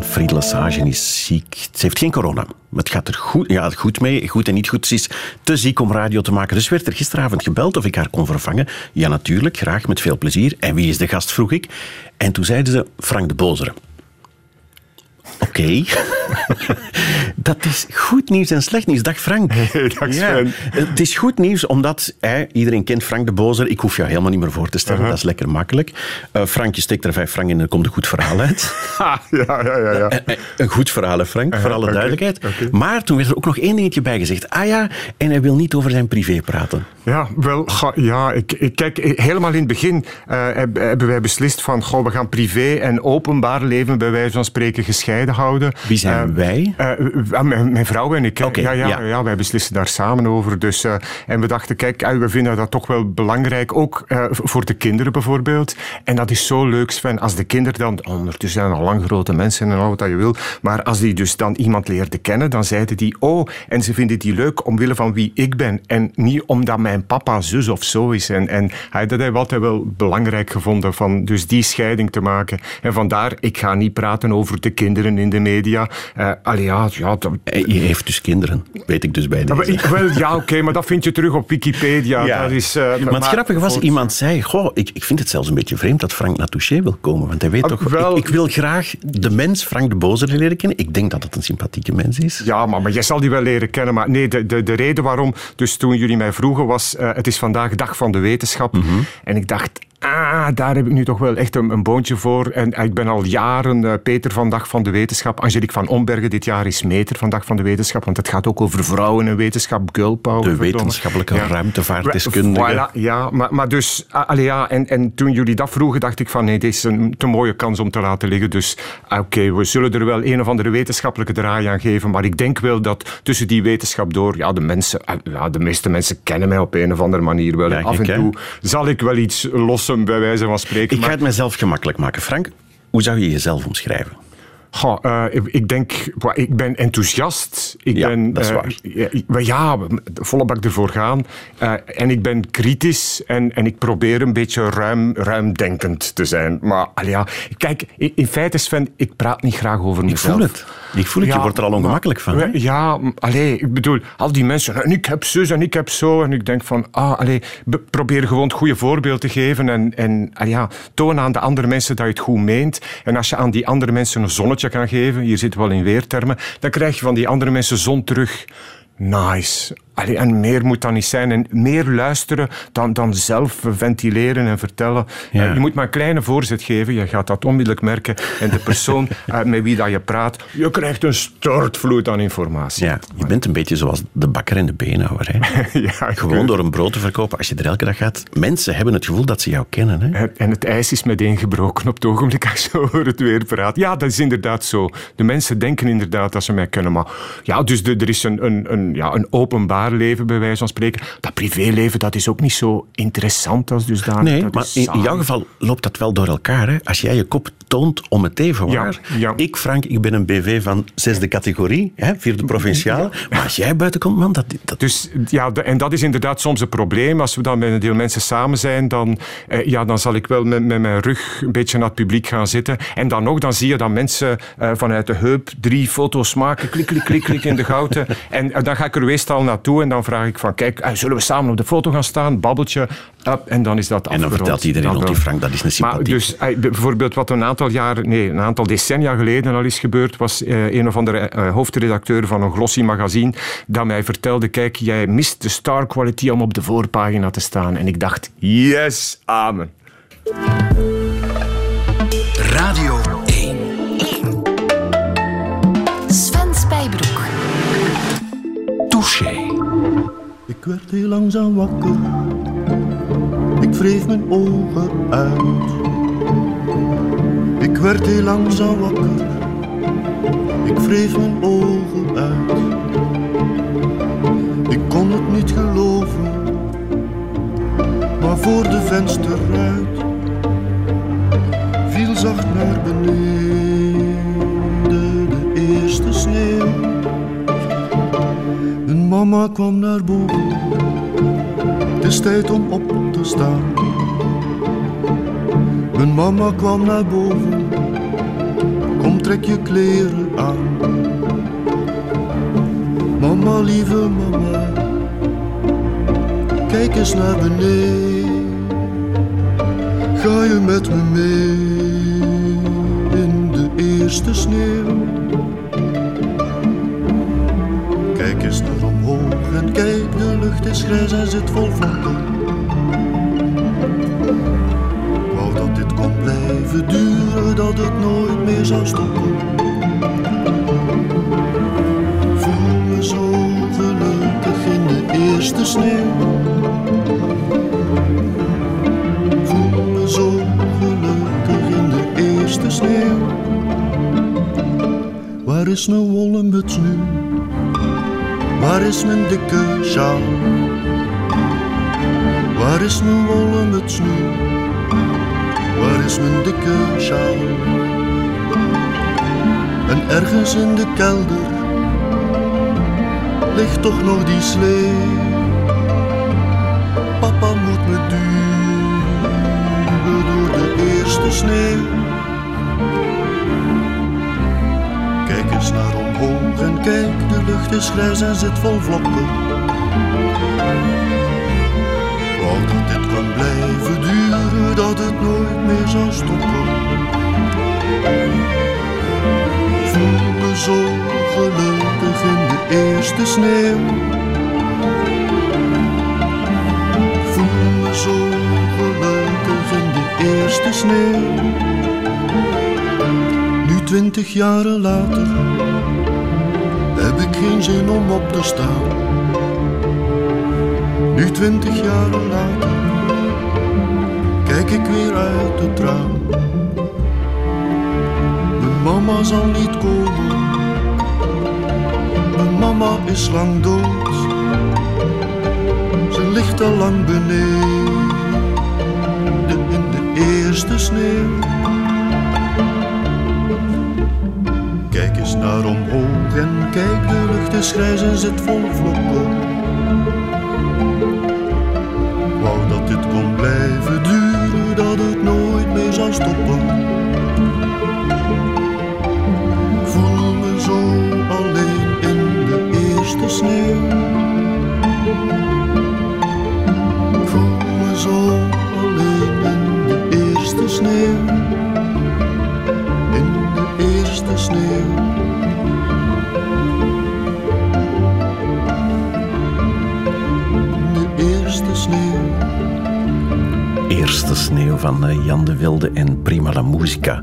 Friede Lesage is ziek. Ze heeft geen corona. Het gaat er goed, ja, goed mee. Goed en niet goed. Ze is te ziek om radio te maken. Dus werd er gisteravond gebeld of ik haar kon vervangen. Ja, natuurlijk. Graag, met veel plezier. En wie is de gast, vroeg ik. En toen zeiden ze Frank de Bozere. Oké. dat is goed nieuws en slecht nieuws. Dag Frank. Dag Sven. Het is goed nieuws omdat iedereen kent Frank de Bozer. Ik hoef jou helemaal niet meer voor te stellen. Dat is lekker makkelijk. Uh, Frank, je steekt er vijf frank in en er komt een goed verhaal uit. ja, ja, ja. ja. Uh, een goed verhaal, hè, Frank, voor alle duidelijkheid. Maar toen werd er ook nog één dingetje bij gezegd. Ah ja, en hij wil niet over zijn privé praten. Ja, wel, ja, ik, ik, kijk, helemaal in het begin hebben wij beslist van, goh, we gaan privé en openbaar leven bij wijze van spreken gescheiden houden. Wie zijn uh, wij? Uh, mijn, mijn, vrouw en ik. Okay, ja, ja, ja, ja. wij beslissen daar samen over. Dus, en we dachten, kijk, we vinden dat toch wel belangrijk, ook voor de kinderen bijvoorbeeld. En dat is zo leuk, Sven, als de kinderen dan, ondertussen zijn al lang grote mensen en al wat je wil, maar als die dus dan iemand leerden kennen, dan zeiden die, oh, en ze vinden die leuk omwille van wie ik ben en niet omdat mijn mijn papa zus of zo is. En, en hij, dat heeft altijd wel belangrijk gevonden, van dus die scheiding te maken. En vandaar, ik ga niet praten over de kinderen in de media. Uh, allee, ja, ja, Je heeft dus kinderen, weet ik dus bij deze. Ja, wel, ja, oké, maar dat vind je terug op Wikipedia. Ja. Dat is, uh, maar, het grappige was, iemand zei, goh, ik, ik vind het zelfs een beetje vreemd dat Frank naar Touché wil komen, want hij weet ah, toch, wel, ik, ik, wil graag de mens Frank de Bozer leren kennen. Ik denk dat het een sympathieke mens is. Ja, maar, maar jij zal die wel leren kennen. Maar nee, de, de, de reden waarom, dus toen jullie mij vroegen, was uh, het is vandaag dag van de wetenschap. Mm -hmm. En ik dacht, ah, daar heb ik nu toch wel echt een, een boontje voor. En ik ben al jaren uh, Peter van Dag van de Wetenschap. Angelique van Ombergen dit jaar is meter van Dag van de Wetenschap. Want het gaat ook over vrouwen en wetenschap, girl power. De wetenschappelijke ja. ruimtevaartdeskundige. Voilà, ja, maar, maar dus, allee, ja, en, en toen jullie dat vroegen, dacht ik van nee, dit is een te mooie kans om te laten liggen. Dus oké, okay, we zullen er wel een of andere wetenschappelijke draai aan geven. Maar ik denk wel dat tussen die wetenschap door, ja, de mensen, ja, de meeste mensen kennen mij op een of andere manier wel. Af en toe zal ik wel iets lossen bij wijze van spreken. Ik ga het mezelf gemakkelijk maken. Frank, hoe zou je jezelf omschrijven? Goh, uh, ik denk, ik ben enthousiast. Ik ja, ben, dat is waar. Uh, ja, volle bak ervoor gaan. Uh, en ik ben kritisch en, en ik probeer een beetje ruim, ruimdenkend te zijn. Maar ja, kijk, in, in feite Sven, ik praat niet graag over mezelf. Ik voel het. Ik voel het, ja, je wordt er al ongemakkelijk van. Hè? Ja, allee, ik bedoel, al die mensen, en ik heb zus en ik heb zo. En ik denk van, ah, allee, probeer gewoon het goede voorbeeld te geven. En, en ja, toon aan de andere mensen dat je het goed meent. En als je aan die andere mensen een zonnetje kan geven, hier zitten wel in weertermen, dan krijg je van die andere mensen zon terug. Nice. Allee, en meer moet dat niet zijn. En meer luisteren dan, dan zelf ventileren en vertellen. Ja. Uh, je moet maar een kleine voorzet geven. Je gaat dat onmiddellijk merken. En de persoon uh, met wie dat je praat, je krijgt een stortvloed aan informatie. Ja, je bent een beetje zoals de bakker en de beenhouwer. Hè? ja, Gewoon door een brood te verkopen, als je er elke dag gaat. Mensen hebben het gevoel dat ze jou kennen. Hè? En het ijs is meteen gebroken op het ogenblik als je over het weer praat. Ja, dat is inderdaad zo. De mensen denken inderdaad dat ze mij kennen. Maar ja, dus de, er is een, een, een, ja, een openbaar leven, bij wijze van spreken. Dat privéleven, dat is ook niet zo interessant als dus daar. Nee, maar in, in, jouw geval loopt dat wel door elkaar. Hè? Als jij je kop toont om het even waar. Ja, ja. Ik, Frank, ik ben een BV van zesde categorie, hè, vierde provinciaal. Ja. Maar als jij buiten komt, man, dat, dat... Dus ja, en dat is inderdaad soms een probleem. Als we dan met een deel mensen samen zijn, dan, eh, ja, dan zal ik wel met, met mijn rug een beetje naar het publiek gaan zitten. En dan nog, dan zie je dat mensen eh, vanuit de heup drie foto's maken, klik, klik, klik, klik in de gouten. En uh, dan ga ik er meestal naartoe en dan vraag ik van, kijk, eh, zullen we samen op de foto gaan staan? Babbeltje. Up, en dan is dat En dan vertelt iedereen, dat die Frank, dat is een sympathiek. Maar dus, eh, bijvoorbeeld wat een aantal jaar, nee, een aantal decennia geleden al is gebeurd, was uh, een of andere uh, hoofdredacteur van een glossy magazine dat mij vertelde, kijk, jij mist de star quality om op de voorpagina te staan. En ik dacht, yes, amen. Radio Ik werd heel langzaam wakker, ik wreef mijn ogen uit. Werd heel langzaam wakker, ik wreef mijn ogen uit. Ik kon het niet geloven, maar voor de vensterruit viel zacht naar beneden de eerste sneeuw. Mama kwam naar boven, het is tijd om op te staan. Mijn mama kwam naar boven, Kom, trek je kleren aan. Mama, lieve mama, kijk eens naar beneden. Ga je met me mee in de eerste sneeuw? Kijk eens naar omhoog en kijk, de lucht is grijs en zit vol vlakken. Blijven duren, dat het nooit meer zou stoppen. Voel me zo gelukkig in de eerste sneeuw. Voel me zo gelukkig in de eerste sneeuw. Waar is mijn wollen muts nu? Waar is mijn dikke sjaal? Waar is mijn wollen muts nu? Waar is mijn dikke sjaal? En ergens in de kelder ligt toch nog die slee. Papa moet me duwen door de eerste sneeuw. Kijk eens naar omhoog en kijk, de lucht is grijs en zit vol vlokken. Wou dat dit kon blijven duren, dat het nooit meer zou stoppen. Voel me zo gelukkig in de eerste sneeuw. Voel me zo gelukkig in de eerste sneeuw. Nu twintig jaren later heb ik geen zin om op te staan. Nu twintig jaren later kijk ik weer uit het raam. Mijn mama zal niet komen, mijn mama is lang dood. Ze ligt al lang beneden in de eerste sneeuw. Kijk eens naar omhoog en kijk, de lucht is grijs en zit vol vlokken. Nooit van eh, Jan de Wilde en Prima la Musica.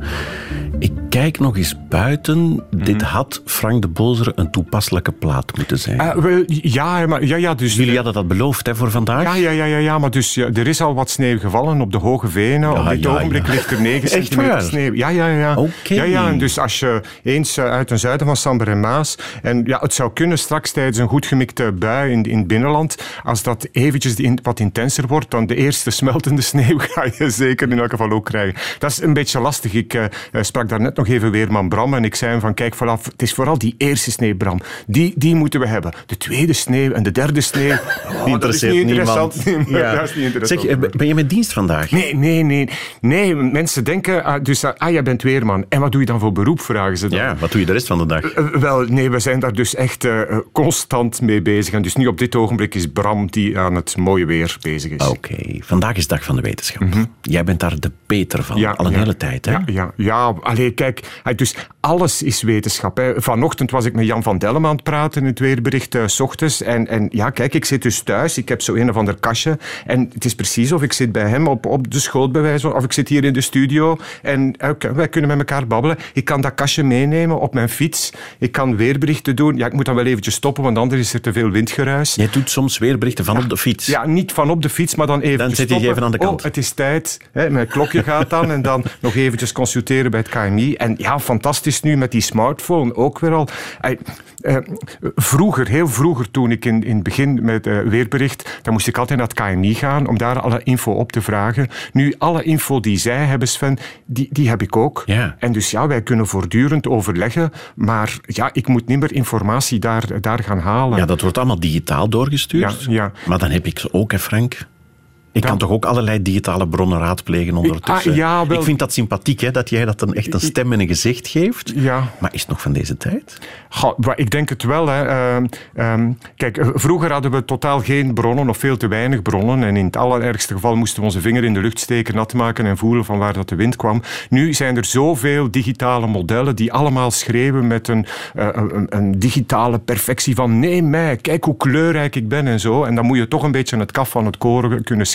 Ik kijk nog eens buiten. Dit had Frank de Bozere een toepasselijke plaat moeten zijn. Ah, wel, ja, maar, ja, ja, dus... Jullie hadden dat beloofd hè, voor vandaag? Ja, ja, ja, ja, ja maar dus, ja, er is al wat sneeuw gevallen op de Hoge Venen. Ja, op dit ja, ogenblik ligt er 9 Echt centimeter sneeuw. Ja, ja, ja. Oké. ja, ja en dus als je eens eh, uit ten zuiden van Samber en Maas... En ja, het zou kunnen straks tijdens een goed gemikte bui in, in het binnenland... Als dat eventjes in- wat intenser wordt, dan de eerste smeltende sneeuw ga je zeker in elk geval ook krijgen. Dat is een beetje lastig. Ik eh, eh, sprak daar net nog even Weerman Bram en ik zei hem van kijk, vanaf, het is vooral die eerste sneeuw, Bram. Die, die moeten we hebben. De tweede sneeuw en de derde sneeuw. oh, dat is niet interessant. Ja. dat is niet interessant. Zeg, eh, ben je met dienst vandaag? Nee, nee, nee. Nee, mensen denken, ah, dus, ah, ah, jij bent weerman. En wat doe je dan voor beroep, vragen ze dan. Ja, wat doe je de rest van de dag? Eh, wel, nee, we zijn daar dus echt eh, eh, constant mee bezig. En dus nu op dit ogenblik is Bram die aan het mooie weer bezig is. Oké, vandaag is dag van de wetenschap. Jij bent daar de Peter van, al een ja. hele tijd. Hè? Ja, ja, ja. Allee, kijk, dus alles is wetenschap. Hè. Vanochtend was ik met Jan van Dellem aan het praten in het weerbericht eh, s ochtends. En, en ja, kijk, ik zit dus thuis. Ik heb zo een of ander kastje. En het is precies of ik zit bij hem op, op de schoot, bij wijze van- Of ik zit hier in de studio. En eh, wij kunnen met elkaar babbelen. Ik kan dat kastje meenemen op mijn fiets. Ik kan weerberichten doen. Ja, ik moet dan wel eventjes stoppen, want anders is er te veel windgeruis. Jij doet soms weerberichten van op de fiets. Ja, niet van op de fiets, maar dan even Dan je stoppen. even aan de kant. Oh, het is tijd. Hè, mijn klokje gaat dan. En dan nog eventjes consulteren bij het KMI. En ja, fantastisch nu met die smartphone ook weer al. Eh, vroeger, heel vroeger, toen ik in, in het begin met eh, weerbericht, dan moest ik altijd naar het KMI gaan om daar alle info op te vragen. Nu, alle info die zij hebben, Sven, die, die heb ik ook. Ja. En dus ja, wij kunnen voortdurend overleggen. Maar ja, ik moet niet meer informatie daar, daar gaan halen. Ja, dat wordt allemaal digitaal doorgestuurd. Ja, ja. Maar dan heb ik ze ook, hè Frank. Ik kan toch ook allerlei digitale bronnen raadplegen ondertussen. Ah, ja, wel... Ik vind dat sympathiek, hè, dat jij dat dan echt een stem en een gezicht geeft. Ja. Maar is het nog van deze tijd? Goh, ik denk het wel. Hè. Ehm, ehm, kijk, eh, vroeger hadden we totaal geen bronnen of veel te weinig bronnen. En in het allerergste geval moesten we onze vinger in de lucht steken, nat maken en voelen van waar dat de wind kwam. Nu zijn er zoveel digitale modellen die allemaal schreeuwen met een, uh, een, een, digitale perfectie van nee mij, kijk hoe kleurrijk ik ben en zo. En dan moet je toch een beetje het kaf van het koren kunnen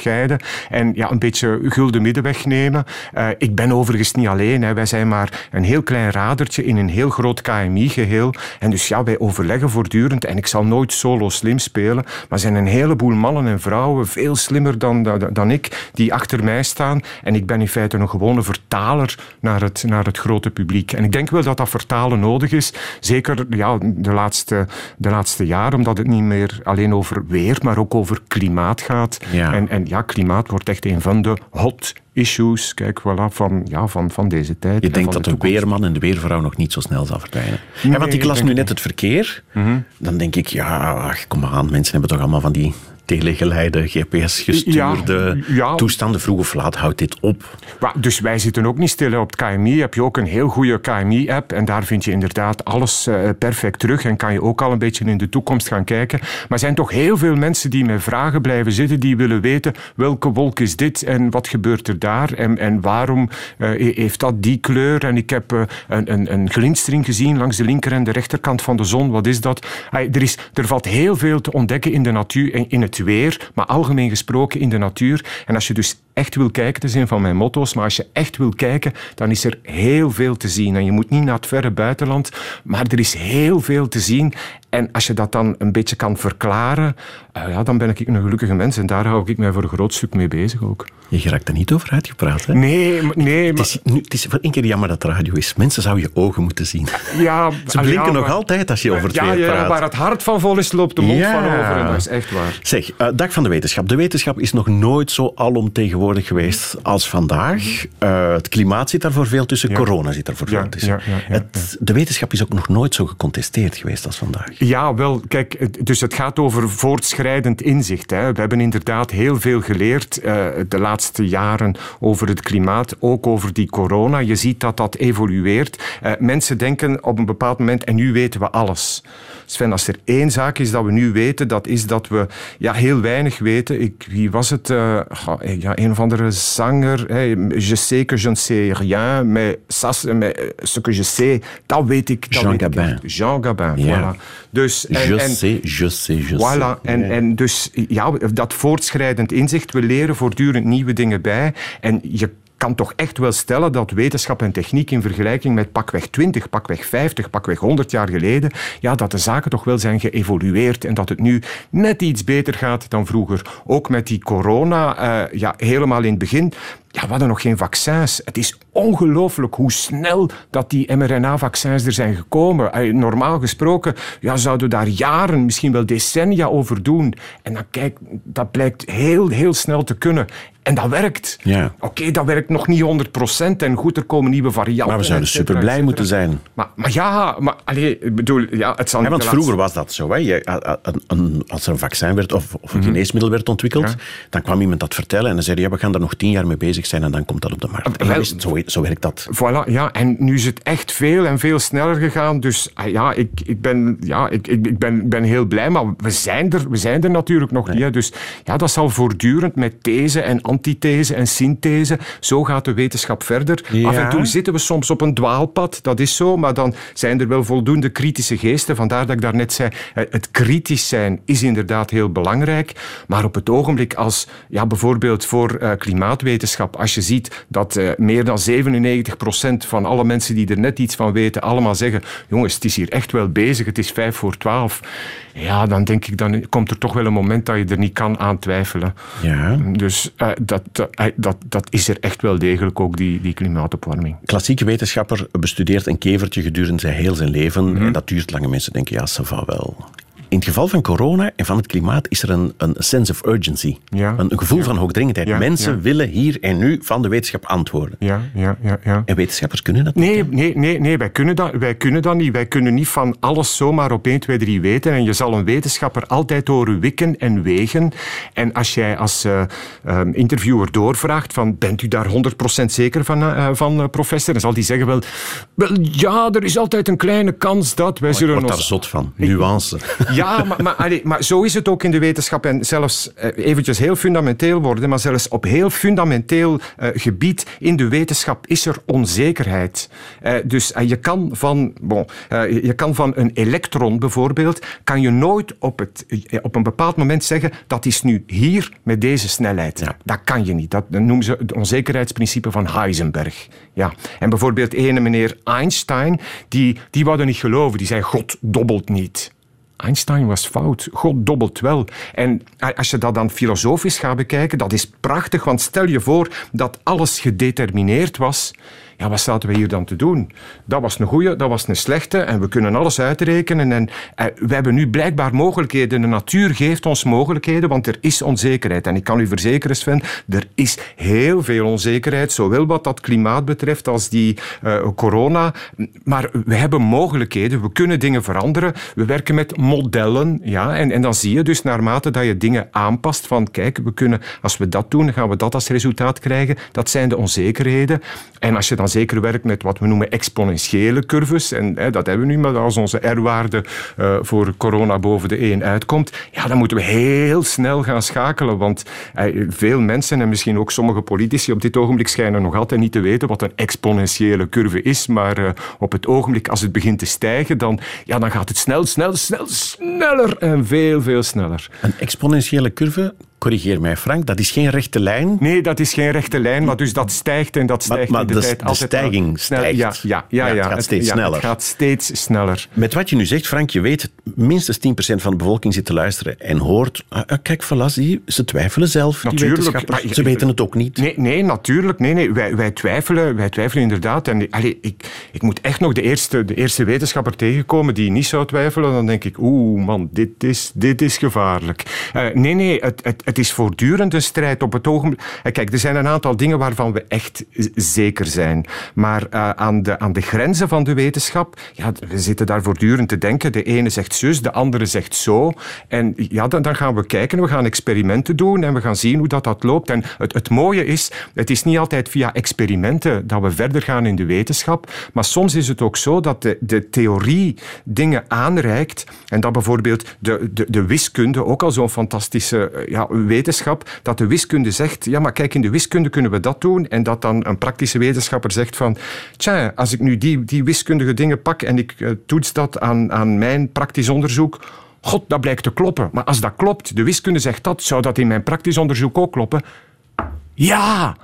en ja, een beetje gulden middenweg nemen. Uh, ik ben overigens niet alleen. Hè. Wij zijn maar een heel klein radertje in een heel groot KMI-geheel. En dus ja, wij overleggen voortdurend. En ik zal nooit solo slim spelen. Maar er zijn een heleboel mannen en vrouwen, veel slimmer dan, dan, dan ik, die achter mij staan. En ik ben in feite een gewone vertaler naar het, naar het grote publiek. En ik denk wel dat dat vertalen nodig is. Zeker ja, de, laatste, de laatste jaren, omdat het niet meer alleen over weer, maar ook over klimaat gaat. En, en ja, klimaat wordt echt een van de hot issues kijk, voilà, van, ja, van, van deze tijd. Je denkt dat de, weerman en de weervrouw nog niet zo snel zal verdwijnen. ja, want ik las nu net het verkeer. Mhm. Dan denk ik, ja, ach, kom aan, mensen hebben toch allemaal van die telegeleide, GPS-gestuurde ja, toestanden. Vroeg of laat houdt dit op. dus wij zitten ook niet stil. Op het KMI heb je ook een heel goede KMI-app. En daar vind je inderdaad alles uh, perfect terug. En kan je ook al een beetje in de toekomst gaan kijken. Maar er zijn toch heel veel mensen die met vragen blijven zitten. Die willen weten welke wolk is dit en wat gebeurt er daar. En, en waarom uh, heeft dat die kleur. En ik heb uh, een, een, een glinstering gezien langs de linker en de rechterkant van de zon. Wat is dat? er, is, er valt heel veel te ontdekken in de natuur en in het weer, maar algemeen gesproken in de natuur. En als je dus echt wil kijken, dat is een van mijn motto's, maar als je echt wil kijken, dan is er heel veel te zien. En je moet niet naar het verre buitenland, maar er is heel veel te zien. En als je dat dan een beetje kan verklaren, uh, ja, dan ben ik een gelukkige mens. En daar hou ik mij voor een groot stuk mee bezig ook. Je raakt er niet over uitgepraat, hè? Nee, nee. Het is, nu, het is voor één keer jammer dat radio is. Mensen zouden je ogen moeten zien. Ja, Ze blinken nog altijd als je over het ja, weer praat. Ja, waar het hart van vol is, loopt de mond van over. En dat is echt waar. Zeg, uh, dag van de wetenschap. De wetenschap is nog nooit zo alomtegenwoordig geweest als vandaag. Uh, het klimaat zit daar voor veel tussen, corona zit daar voor veel tussen. Het, de wetenschap is ook nog nooit zo gecontesteerd geweest als vandaag. Ja, wel, kijk, dus het gaat over voortschrijdend inzicht. Hè. We hebben inderdaad heel veel geleerd uh, de laatste jaren over het klimaat, ook over die corona. Je ziet dat dat evolueert. Uh, mensen denken op een bepaald moment, en nu weten we alles. Sven, als er één zaak is dat we nu weten, dat is dat we ja, heel weinig weten. Ik, wie was het? Uh, ja, een of andere zanger. Hey, je sais que je ne sais rien, mais, ça, mais ce que je sais, dat weet ik. Dat Jean weet Gabin. Ik. Jean Gabin, ja. voilà. Dus, en, je en, sais, je sais, je voilà. sais. En, en dus ja, dat voortschrijdend inzicht, we leren voortdurend nieuwe dingen bij. En je kan toch echt wel stellen dat wetenschap en techniek in vergelijking met pakweg 20, pakweg 50, pakweg 100 jaar geleden, ja, dat de zaken toch wel zijn geëvolueerd en dat het nu net iets beter gaat dan vroeger. Ook met die corona, uh, ja, helemaal in het begin ja, we hadden nog geen vaccins. Het is ongelooflijk hoe snel dat die mRNA-vaccins er zijn gekomen. Normaal gesproken ja, zouden we daar jaren, misschien wel decennia over doen. En dan kijk, dat blijkt heel, heel snel te kunnen. En dat werkt. Ja. Oké, dat werkt nog niet 100% en goed, er komen nieuwe varianten. Maar we zouden super blij moeten zijn. Maar, maar ja, maar allee, ik bedoel, ja, het zal ja, Want vroeger was dat zo. Hè. Je, als er een vaccin werd of, of een mm -hmm. geneesmiddel werd ontwikkeld, ja. dan kwam iemand dat vertellen en dan zei ja, we gaan er nog tien jaar mee bezig zijn en dan komt dat op de markt. En Wel, zo, zo, werkt dat. Voilà, ja. En nu is het echt veel en veel sneller gegaan. Dus ja, ik, ik, ben, ja, ik, ik ben, ben heel blij, maar we zijn er, we zijn er natuurlijk nog niet. Hè. Dus ja, dat zal voortdurend met these en antithese en synthese. Zo gaat de wetenschap verder. Ja. Af en toe zitten we soms op een dwaalpad, dat is zo, maar dan zijn er wel voldoende kritische geesten. Vandaar dat ik daarnet zei, het kritisch zijn is inderdaad heel belangrijk. Maar op het ogenblik als ja, bijvoorbeeld voor uh, klimaatwetenschap, als je ziet dat uh, meer dan 97% van alle mensen die er net iets van weten, allemaal zeggen, jongens, het is hier echt wel bezig, het is vijf voor twaalf. Ja, dan denk ik, dan komt er toch wel een moment dat je er niet kan aan twijfelen. Ja. Dus uh, dat, dat, dat is er echt wel degelijk ook, die, die klimaatopwarming. Klassieke wetenschapper bestudeert een kevertje gedurende zijn heel zijn leven. Mm -hmm. En dat duurt lange mensen denken, ja, ça va wel. In het geval van corona en van het klimaat is er een, een sense of urgency. Ja. Een, gevoel van hoogdringendheid. Mensen willen hier en nu van de wetenschap antwoorden. Ja, ja, ja, ja. En wetenschappers kunnen dat nee, niet? Nee, nee, nee wij, kunnen dat, wij kunnen dat niet. Wij kunnen niet van alles zomaar op 1, 2, 3 weten. En je zal een wetenschapper altijd horen wikken en wegen. En als jij als uh, interviewer doorvraagt van bent u daar 100% zeker van, uh, van professor? Dan zal die zeggen wel, wel ja, er is altijd een kleine kans dat wij zullen... Ik word daar zot van. Nuance. Ja, maar, maar, maar, zo is het ook in de wetenschap. En zelfs eventjes heel fundamenteel worden, maar zelfs op heel fundamenteel gebied in de wetenschap is er onzekerheid. dus je kan van, bon, je kan van een elektron bijvoorbeeld, kan je nooit op, het, op een bepaald moment zeggen dat is nu hier met deze snelheid. Ja. Dat kan je niet. Dat noemen ze het onzekerheidsprincipe van Heisenberg. Ja. En bijvoorbeeld ene meneer Einstein, die, die wou niet geloven. Die zei, God dobbelt niet. Einstein was fout. God dobbelt wel. En als je dat dan filosofisch gaat bekijken, dat is prachtig, want stel je voor dat alles gedetermineerd was ja, wat zaten we hier dan te doen? Dat was een goede, dat was een slechte en we kunnen alles uitrekenen. En eh, we hebben nu blijkbaar mogelijkheden. De natuur geeft ons mogelijkheden, want er is onzekerheid. En ik kan u verzekeren, Sven, er is heel veel onzekerheid, zowel wat dat klimaat betreft als die uh, corona. Maar we hebben mogelijkheden, we kunnen dingen veranderen. We werken met modellen, ja, en, en dan zie je dus naarmate dat je dingen aanpast van kijk, we kunnen, als we dat doen, gaan we dat als resultaat krijgen. Dat zijn de onzekerheden. En als je dan zeker werkt met wat we noemen exponentiële curves. En hè, dat hebben we nu, maar als onze R-waarde uh, voor corona boven de 1 uitkomt, ja, dan moeten we heel snel gaan schakelen. Want uh, veel mensen en misschien ook sommige politici op dit ogenblik schijnen nog altijd niet te weten wat een exponentiële curve is. Maar uh, op het ogenblik, als het begint te stijgen, dan, ja, dan gaat het snel, snel, snel, sneller en veel, veel sneller. Een exponentiële curve corrigeer mij Frank, dat is geen rechte lijn? Nee, dat is geen rechte lijn, maar dus dat stijgt en dat stijgt maar, in de, de, tijd. De stijging stijgt. Ja, ja, ja, ja, het gaat steeds sneller. het gaat steeds sneller. Met wat je nu zegt, Frank, je weet, minstens 10% van de bevolking zit te luisteren en hoort, ah, ah kijk, voilà, ze twijfelen zelf, natuurlijk, die wetenschappers. Ze weten het ook niet. Nee, nee natuurlijk. Nee, nee, wij, wij, twijfelen, wij twijfelen inderdaad. En allee, ik, ik moet echt nog de eerste, de eerste wetenschapper tegenkomen die niet zou twijfelen. Dan denk ik, oeh man, dit is, dit is gevaarlijk. Uh, nee, nee, het, het, het is voortdurend een strijd op het ogenblik. Eh, kijk, er zijn een aantal dingen waarvan we echt zeker zijn. Maar uh, aan, de, aan de grenzen van de wetenschap, ja, we zitten daar voortdurend te denken. De ene zegt zus, de andere zegt zo. En ja, dan, dan gaan we kijken, we gaan experimenten doen en we gaan zien hoe dat, dat loopt. En het, het mooie is, het is niet altijd via experimenten dat we verder gaan in de wetenschap. Maar soms is het ook zo dat de, de theorie dingen aanreikt. En dat bijvoorbeeld de, de, de wiskunde, ook al zo'n fantastische eh, wetenschap, dat de wiskunde zegt, ja, maar kijk, in de wiskunde kunnen we dat doen. En dat dan een praktische wetenschapper zegt van, tja, als ik nu die, die wiskundige dingen pak en ik uh, toets dat aan, aan mijn praktisch onderzoek, god, dat blijkt te kloppen. Maar als dat klopt, de wiskunde zegt dat, zou dat in mijn praktisch onderzoek ook kloppen? Ja!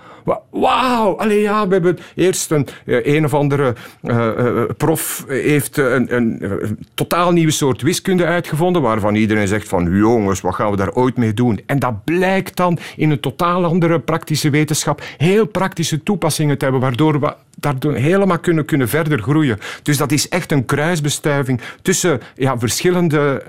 Wauw, allee ja, we hebben eerst een, eh, een of andere uh, uh, prof heeft een, een, totaal nieuwe soort wiskunde uitgevonden, waarvan iedereen zegt van jongens, wat gaan we daar ooit mee doen? En dat blijkt dan in een totaal andere praktische wetenschap heel praktische toepassingen te hebben, waardoor we daardoor helemaal kunnen, kunnen verder groeien. Dus dat is echt een kruisbestuiving tussen ja, verschillende,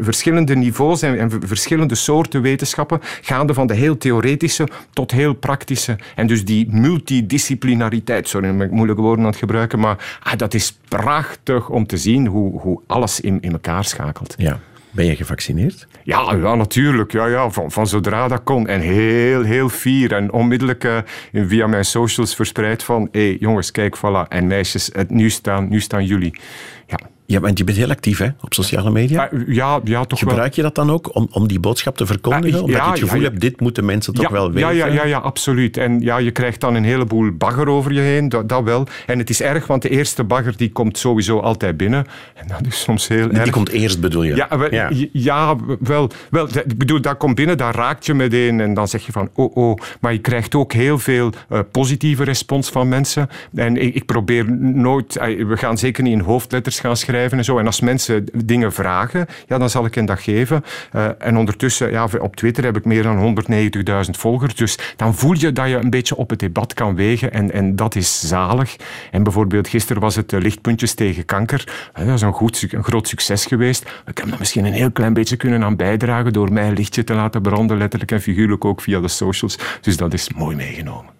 verschillende niveaus en, en, verschillende soorten wetenschappen, gaande van de heel theoretische tot heel praktische. En dus die multidisciplinariteit, sorry, ik moeilijke woorden aan het gebruiken, maar ah, dat is prachtig om te zien hoe, hoe alles in, in elkaar schakelt. Ja. Ben je gevaccineerd? Ja, ja natuurlijk. Ja, ja, van, van zodra dat kon. En heel, heel fier. En onmiddellijk uh, via mijn socials verspreid van... hé, hey, jongens, kijk, voilà. En meisjes, het, nu, staan, nu staan jullie. Ja, want je bent heel actief hè, op sociale media. Ja, ja toch Gebruik je dat dan ook om, om die boodschap te verkondigen? Omdat je het gevoel hebt, dit moeten mensen toch wel weten? Ja, ja, ja, ja, absoluut. En ja, je krijgt dan een heleboel bagger over je heen, dat, dat, wel. En het is erg, want de eerste bagger die komt sowieso altijd binnen. En dat is soms heel die erg. Die komt eerst, bedoel je? Ja, wel, ja. wel, wel. Ik bedoel, dat komt binnen, daar raakt je meteen. En dan zeg je van, oh, oh. Maar je krijgt ook heel veel uh, positieve respons van mensen. En ik, ik probeer nooit... We gaan zeker niet in hoofdletters gaan schrijven en zo. En als mensen dingen vragen, ja, dan zal ik hen dat geven. Uh, en ondertussen, ja, op Twitter heb ik meer dan 190.000 volgers. Dus dan voel je dat je een beetje op het debat kan wegen. En, en dat is zalig. En bijvoorbeeld gisteren was het Lichtpuntjes tegen kanker. Dat is een, goed, een groot succes geweest. Ik heb er misschien een heel klein beetje kunnen aan bijdragen door mij een lichtje te laten branden, letterlijk en figuurlijk ook via de socials. Dus dat is mooi meegenomen.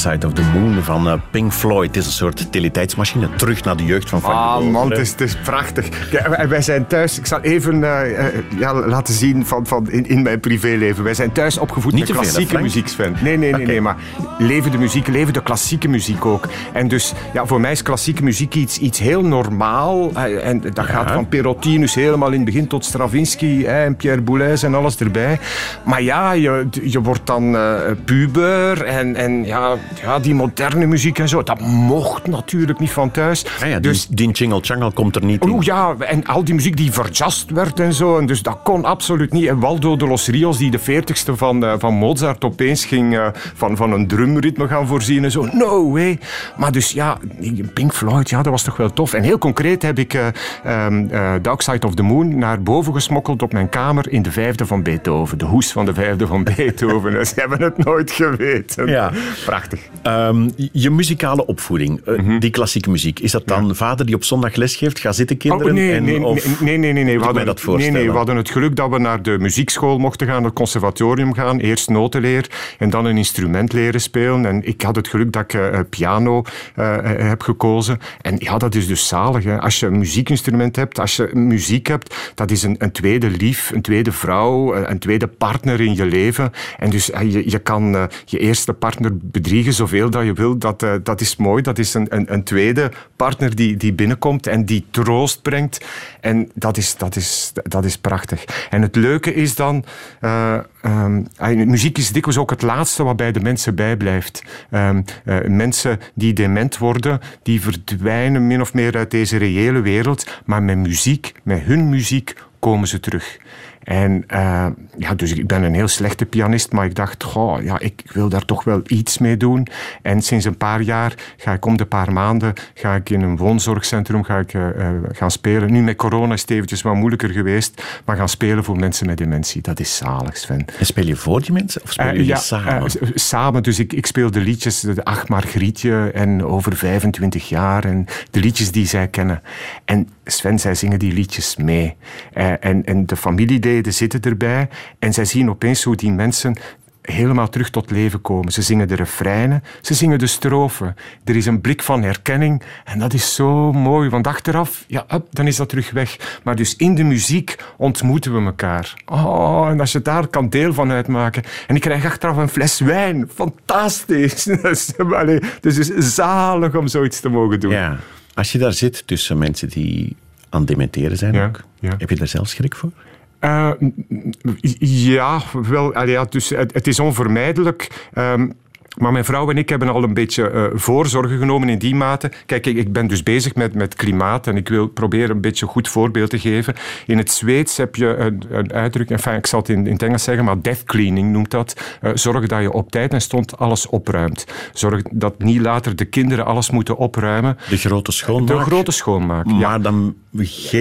Side of the Moon van uh, Pink Floyd. Het is een soort teletijdsmachine. Terug naar de jeugd van Frank Ah, man, het is, het is prachtig. wij zijn thuis... Ik zal even uh, ja, laten zien van, van in, in, mijn privéleven. Wij zijn thuis opgevoed Niet met klassieke muziek, Sven. Nee, nee, nee, okay. nee, maar leven de muziek, leven de klassieke muziek ook. En dus, ja, voor mij is klassieke muziek iets, iets heel normaal. En dat ja. gaat van Perotinus helemaal in het begin tot Stravinsky en Pierre Boulez en alles erbij. Maar ja, je, je wordt dan puber en, en ja, ja, die moderne muziek en zo, dat mocht natuurlijk niet van thuis. Ja, dus die, die Jingle Changle komt er niet in. Oh ja, en al die muziek die verjast werd en zo. En dus dat kon absoluut niet. En Waldo de los Rios, die de veertigste van, uh, van Mozart opeens ging uh, van, van een drumritme gaan voorzien en zo. No way. Maar dus ja, Pink Floyd, ja, dat was toch wel tof. En heel concreet heb ik uh, um, Dark Side of the Moon naar boven gesmokkeld op mijn kamer in de vijfde van Beethoven. De hoes van de vijfde van Beethoven. Ze hebben het nooit geweten. Ja. Prachtig. Um, je muzikale opvoeding, uh, mm -hmm. die klassieke muziek, is dat dan ja. vader die op zondag les geeft? Ga zitten, kinderen? Oh, nee, en, nee, of, nee, nee, nee, nee. We hadden, dat voorstellen? nee, nee, we hadden het geluk dat we naar de muziekschool mochten gaan, het conservatorium gaan. Eerst notenleer en dan een instrument leren spelen. En ik had het geluk dat ik uh, piano uh, heb gekozen. En ja, dat is dus zalig. Als je een muziekinstrument hebt, als je muziek hebt, dat is een, een tweede lief, een tweede vrouw, een tweede partner in je leven. En dus je, je kan je eerste partner bedriegen zoveel dat je wil. Dat, dat is mooi. Dat is een, een, een, tweede partner die, die binnenkomt en die troost brengt. En dat is, dat is, dat is prachtig. En het leuke is dan... um, muziek is dikwijls ook het laatste wat bij de mensen bijblijft. Um, uh, mensen die dement worden, die verdwijnen min of meer uit deze reële wereld. Maar met muziek, met hun muziek, komen ze terug. En uh, ja, dus ik ben een heel slechte pianist, maar ik dacht, goh, ja, ik wil daar toch wel iets mee doen. En sinds een paar jaar ga ik om de paar maanden ga ik in een woonzorgcentrum ga ik, uh, gaan spelen. Nu met corona is het eventjes wat moeilijker geweest, maar gaan spelen voor mensen met dementie. Dat is zalig, Sven. En speel je voor die mensen of speel je ja, samen? samen, dus ik, ik speel de liedjes, de Ach Margrietje en over 25 jaar en de liedjes die zij kennen. En Sven, zij zingen die liedjes mee. en, en de familieleden zitten erbij en zij zien opeens hoe die mensen helemaal terug tot leven komen. Ze zingen de refreinen, ze zingen de strofen. Er is een blik van herkenning en dat is zo mooi, want achteraf, ja, up, dan is dat terug weg. Maar dus in de muziek ontmoeten we elkaar. Oh, en als je daar kan deel van uitmaken. En ik krijg achteraf een fles wijn. Fantastisch. Dus het is zalig om zoiets te mogen doen. Ja. Als je daar zit tussen mensen die aan het dementeren zijn ja, ook, ja. heb je daar zelf schrik voor? Uh, ja, wel, ja, dus het, is onvermijdelijk. Um, maar mijn vrouw en ik hebben al een beetje uh, voorzorgen genomen in die mate. Kijk, ik, ik ben dus bezig met, met klimaat en ik wil proberen een beetje een goed voorbeeld te geven. In het Zweeds heb je een, een uitdrukking, enfin, ik zal het in, in het Engels zeggen, maar death cleaning noemt dat. Uh, zorg dat je op tijd en stond alles opruimt. Zorg dat niet later de kinderen alles moeten opruimen. De grote schoonmaak? De grote schoonmaak, Maar ja. dan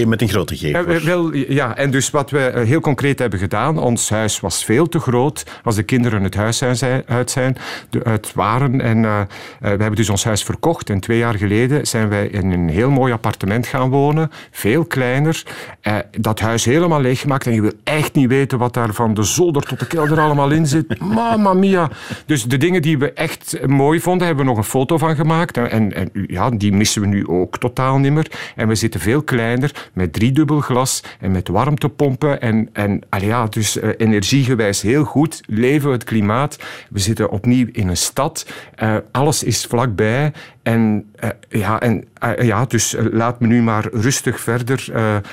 met een grote G. Uh, wel, ja, en dus wat we heel concreet hebben gedaan, ons huis was veel te groot als de kinderen het huis uit zijn. De, uit waren. En uh, we hebben dus ons huis verkocht. En twee jaar geleden zijn wij in een heel mooi appartement gaan wonen. Veel kleiner. Uh, dat huis helemaal leeggemaakt. En je wil echt niet weten wat daar van de zolder tot de kelder allemaal in zit. Mamma mia. Dus de dingen die we echt mooi vonden, hebben we nog een foto van gemaakt. En, en ja, die missen we nu ook totaal niet meer. En we zitten veel kleiner, met driedubbel glas en met warmtepompen. En, en ja, dus energiegewijs heel goed. Leven het klimaat. We zitten opnieuw in een stad. Uh, alles is vlakbij. En, uh, ja, en uh, ja, dus laat me nu maar rustig verder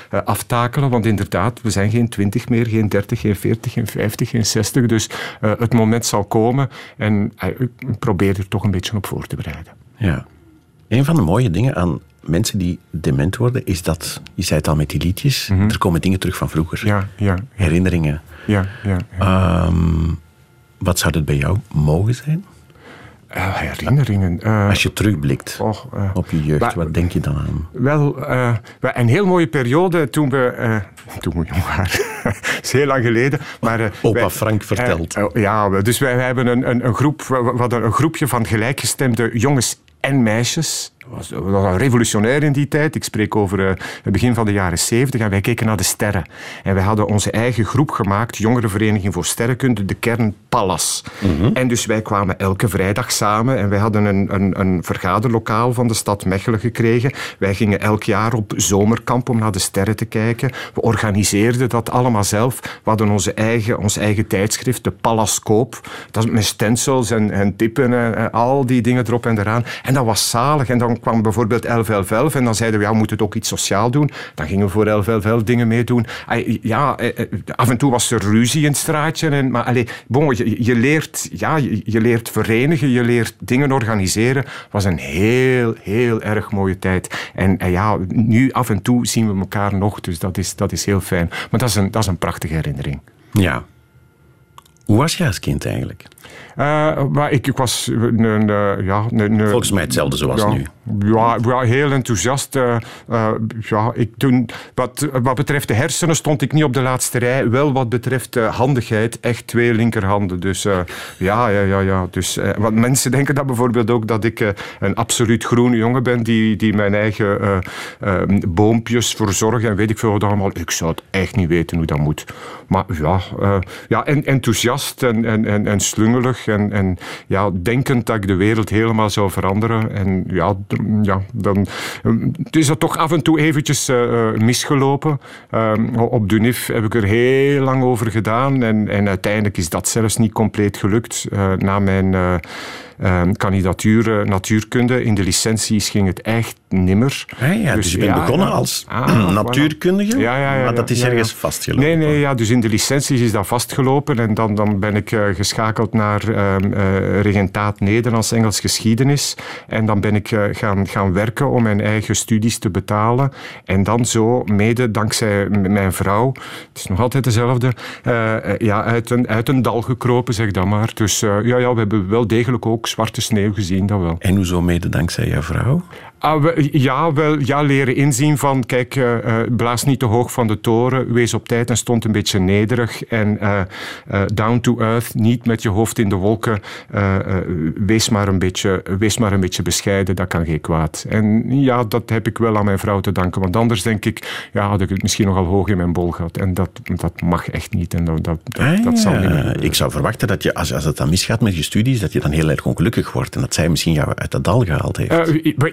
aftakelen. Want inderdaad, we zijn geen 20 meer, geen 30, geen 40, geen 50, geen 60. Dus het moment zal komen. En ik probeer er toch een beetje op voor te bereiden. Ja. Een van de mooie dingen aan mensen die dement worden, is dat, je zei het al met die liedjes, mm -hmm. er komen dingen terug van vroeger. Ja, ja. ja. Herinneringen. Ja, ja. ja. Um, wat zou dat bij jou mogen zijn? Uh, herinneringen. Uh, Als je terugblikt oh, uh, op je jeugd, wat denk je dan aan? Wel, een heel mooie periode toen we... toen we jong waren. Dat is heel lang geleden. Maar, Opa wij, Frank vertelt. ja, dus wij, wij hebben een, een, een groep, we hadden een groepje van gelijkgestemde jongens en meisjes. Was, was revolutionair in die tijd. Ik spreek over uh, het begin van de jaren zeventig. En wij keken naar de sterren. En wij hadden onze eigen groep gemaakt, Jongerenvereniging voor Sterrenkunde, de kern Pallas. Mhm. En dus wij kwamen elke vrijdag samen en wij hadden een, een, een vergaderlokaal van de stad Mechelen gekregen. Wij gingen elk jaar op zomerkamp om naar de sterren te kijken. We organiseerden dat allemaal zelf. We hadden onze eigen, ons eigen tijdschrift, de Pallascoop. Dat is met stencils en, en tippen en, en, al die dingen erop en eraan. En dat was zalig. En dan kwam bijvoorbeeld 1111 en dan zeiden we, ja, we moeten het ook iets sociaal doen. Dan gingen we voor 1111 dingen meedoen. Ja, eh, eh, af en toe was er ruzie in het straatje. En, maar allez, bon, je, je, leert, ja, je, je, leert verenigen, je leert dingen organiseren. Het was een heel, heel erg mooie tijd. En, en, ja, nu af en toe zien we elkaar nog, dus dat is, dat is heel fijn. Maar dat is een, dat is een prachtige herinnering. Ja. Hoe was jij als kind eigenlijk? Uh, maar ik, ik was... Een, ja, een, Volgens mij hetzelfde zoals ja, nu. Ja, heel enthousiast. Uh, ja, ik toen, wat, wat betreft de hersenen stond ik niet op de laatste rij. Wel wat betreft handigheid. Echt twee linkerhanden. Dus ja, ja, ja. ja. Dus, want mensen denken dat bijvoorbeeld ook dat ik een absoluut groene jongen ben die, die mijn eigen boompjes verzorgt en weet ik veel wat allemaal. Ik zou het echt niet weten hoe dat moet. Maar ja, ja en, enthousiast en, en, en, en slungelig en, en ja, denkend dat ik de wereld helemaal zou veranderen. En ja, ja dan is dat toch af en toe eventjes uh, misgelopen. Uh, op Dunif heb ik er heel lang over gedaan en, en uiteindelijk is dat zelfs niet compleet gelukt. Uh, na mijn uh, kandidatuur natuurkunde. In de licenties ging het echt nimmer. Ah, ja, dus, dus je bent begonnen als ah, natuurkundige, ja, ja, ja, maar dat is ergens vastgelopen. Nee, nee, ja, dus in de licenties is dat vastgelopen en dan, dan ben ik uh, geschakeld naar uh, regentaat Nederlands-Engels geschiedenis en dan ben ik uh, gaan, gaan werken om mijn eigen studies te betalen en dan zo, mede dankzij mijn vrouw, het is nog altijd dezelfde, ja, uit, een, uit een dal gekropen, zeg dan maar. Dus ja, ja, we hebben wel degelijk ook zwarte sneeuw gezien, dat wel. En hoezo mede dankzij jouw vrouw? Ah, ja, wel, ja, leren inzien van, kijk, uh, blaas niet te hoog van de toren, wees op tijd en stond een beetje nederig en uh, down to earth, niet met je hoofd in de wolken, wees, maar een beetje, wees maar een beetje bescheiden, dat kan geen kwaad. En ja, dat heb ik wel aan mijn vrouw te danken, want anders denk ik, ja, had ik het misschien nogal hoog in mijn bol gehad. En dat, dat mag echt niet en dat, dat, dat, dat zal niet meer. Ik zou verwachten dat je, als, als het dan misgaat met je studies, dat je dan heel erg ongelukkig wordt en dat zij misschien jou uit dat dal gehaald heeft.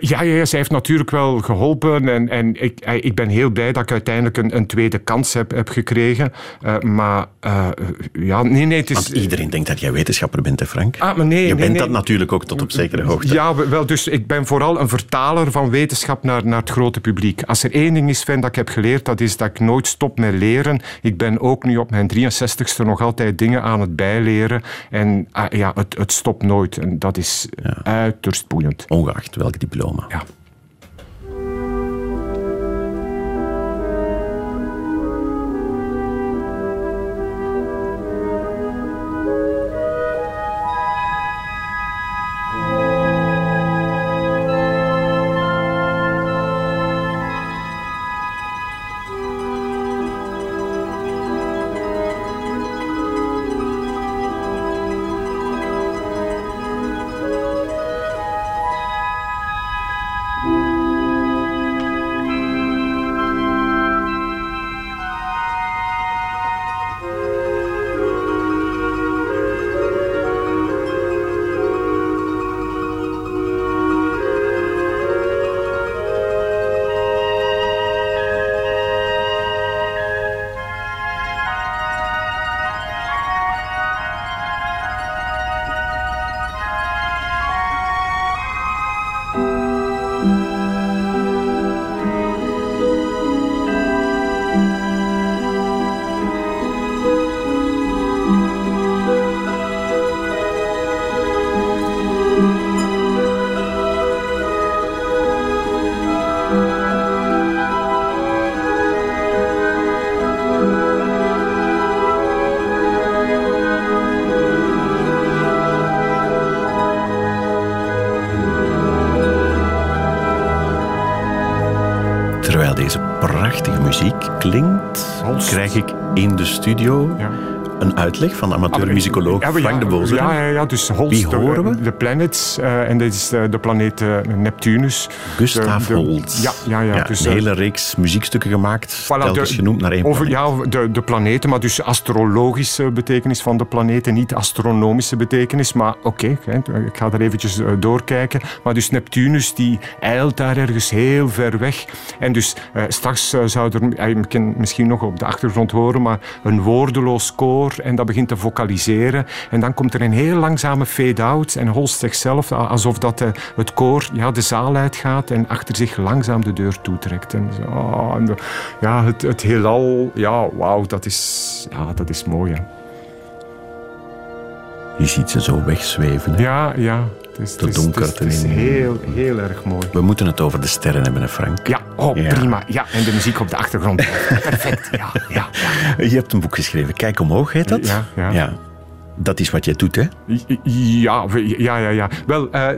ja, ja, ja, zij heeft natuurlijk wel geholpen. En, en ik, eh, ik ben heel blij dat ik uiteindelijk een, een tweede kans heb, heb gekregen. Uh, maar uh, ja, nee, nee. Het is, Want iedereen denkt dat jij wetenschapper bent, hè Frank? Ah, maar nee, Je bent dat natuurlijk ook tot op zekere hoogte. Ja, wel, dus ik ben vooral een vertaler van wetenschap naar, naar het grote publiek. Als er één ding is, Sven, dat ik heb geleerd, dat is dat ik nooit stop met leren. Ik ben ook nu op mijn 63ste nog altijd dingen aan het bijleren. En uh, ja, het, het stopt nooit. En dat is ja. uiterst boeiend. Ongeacht welk diploma. Ja. Uitleg van amateur-musicoloog ah, Frank de Bozer. Ja, ja, ja, dus Holst, Wie horen we? De, Planets, uh, en dat is de, de planeet Neptunus. Gustav Holst. Ja, ja, ja. dus, een hele reeks muziekstukken gemaakt, voilà, telkens genoemd naar één over, Ja, de, de planeten, maar dus astrologische betekenis van de planeten, niet astronomische betekenis, maar oké, okay, ik ga er eventjes doorkijken. Maar dus Neptunus, die eilt daar ergens heel ver weg. En dus straks zou er, misschien nog op de achtergrond horen, maar een woordeloos koor en dat begint te vocaliseren. En dan komt er een heel langzame fade-out en Holst zichzelf alsof dat de, het koor ja, de zaal uitgaat en achter zich langzaam de deur toetrekt. En, oh, en ja, het, het heelal, ja, wauw, dat is, ja, dat is mooi. Hè. Je ziet ze zo wegzweven. Hè? Ja, ja. Het is, het donker. Het is, heel, heel erg mooi. We moeten het over de sterren hebben, Frank. Ja, oh, prima. Ja, en de muziek op de achtergrond. Perfect. Ja, ja, ja, Je hebt een boek geschreven. Kijk omhoog, heet dat? Ja, ja. ja. Dat is wat jij doet, hè? Ja, ja, ja. ja. Wel, uh,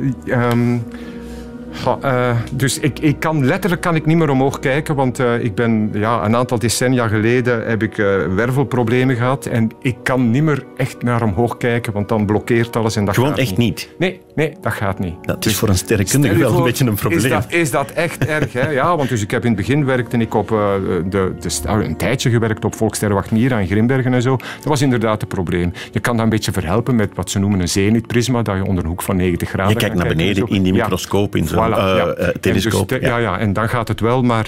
uh, dus ik, ik kan, letterlijk kan ik niet meer omhoog kijken, want uh, ik ben ja, een aantal decennia geleden heb ik uh, wervelproblemen gehad en ik kan niet meer echt naar omhoog kijken, want dan blokkeert alles en dat Gewoon echt niet. Nee, nee, dat gaat niet. Dat is voor een sterrenkundige wel een beetje een probleem. Is dat, is dat echt erg? Hè? Ja, want dus ik heb in het begin werkte ik op de, de, een tijdje gewerkt op Volkssterrenwacht Mira en Grimbergen en zo. Dat was inderdaad het probleem. Je kan dat een beetje verhelpen met wat ze noemen een zenitprisma, dat je onder een hoek van 90 graden Je kijkt naar beneden in die microscoop in zo'n ja. Uh, telescoop. Dus ja. ja. en dan gaat het wel. Maar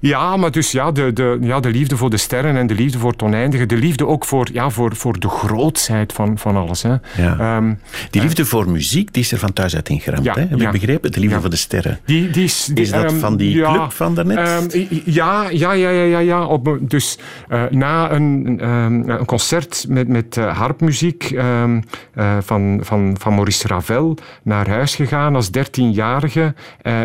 ja, maar dus ja de, de, ja, de liefde voor de sterren en de liefde voor het oneindige. De liefde ook voor, ja, voor, voor de grootsheid van, van alles. Hè. Ja. Um, die liefde voor muziek, die is er van thuis uit ingeramd. Ja, hè? Heb je begrepen? De liefde voor de sterren. Die, die is, is dat um, van die club van daarnet? Um, ja, ja, ja, ja, ja. ja. Op, dus uh, na een, een concert met, met harpmuziek van, van, van Maurice Ravel naar huis gegaan als dertienjarige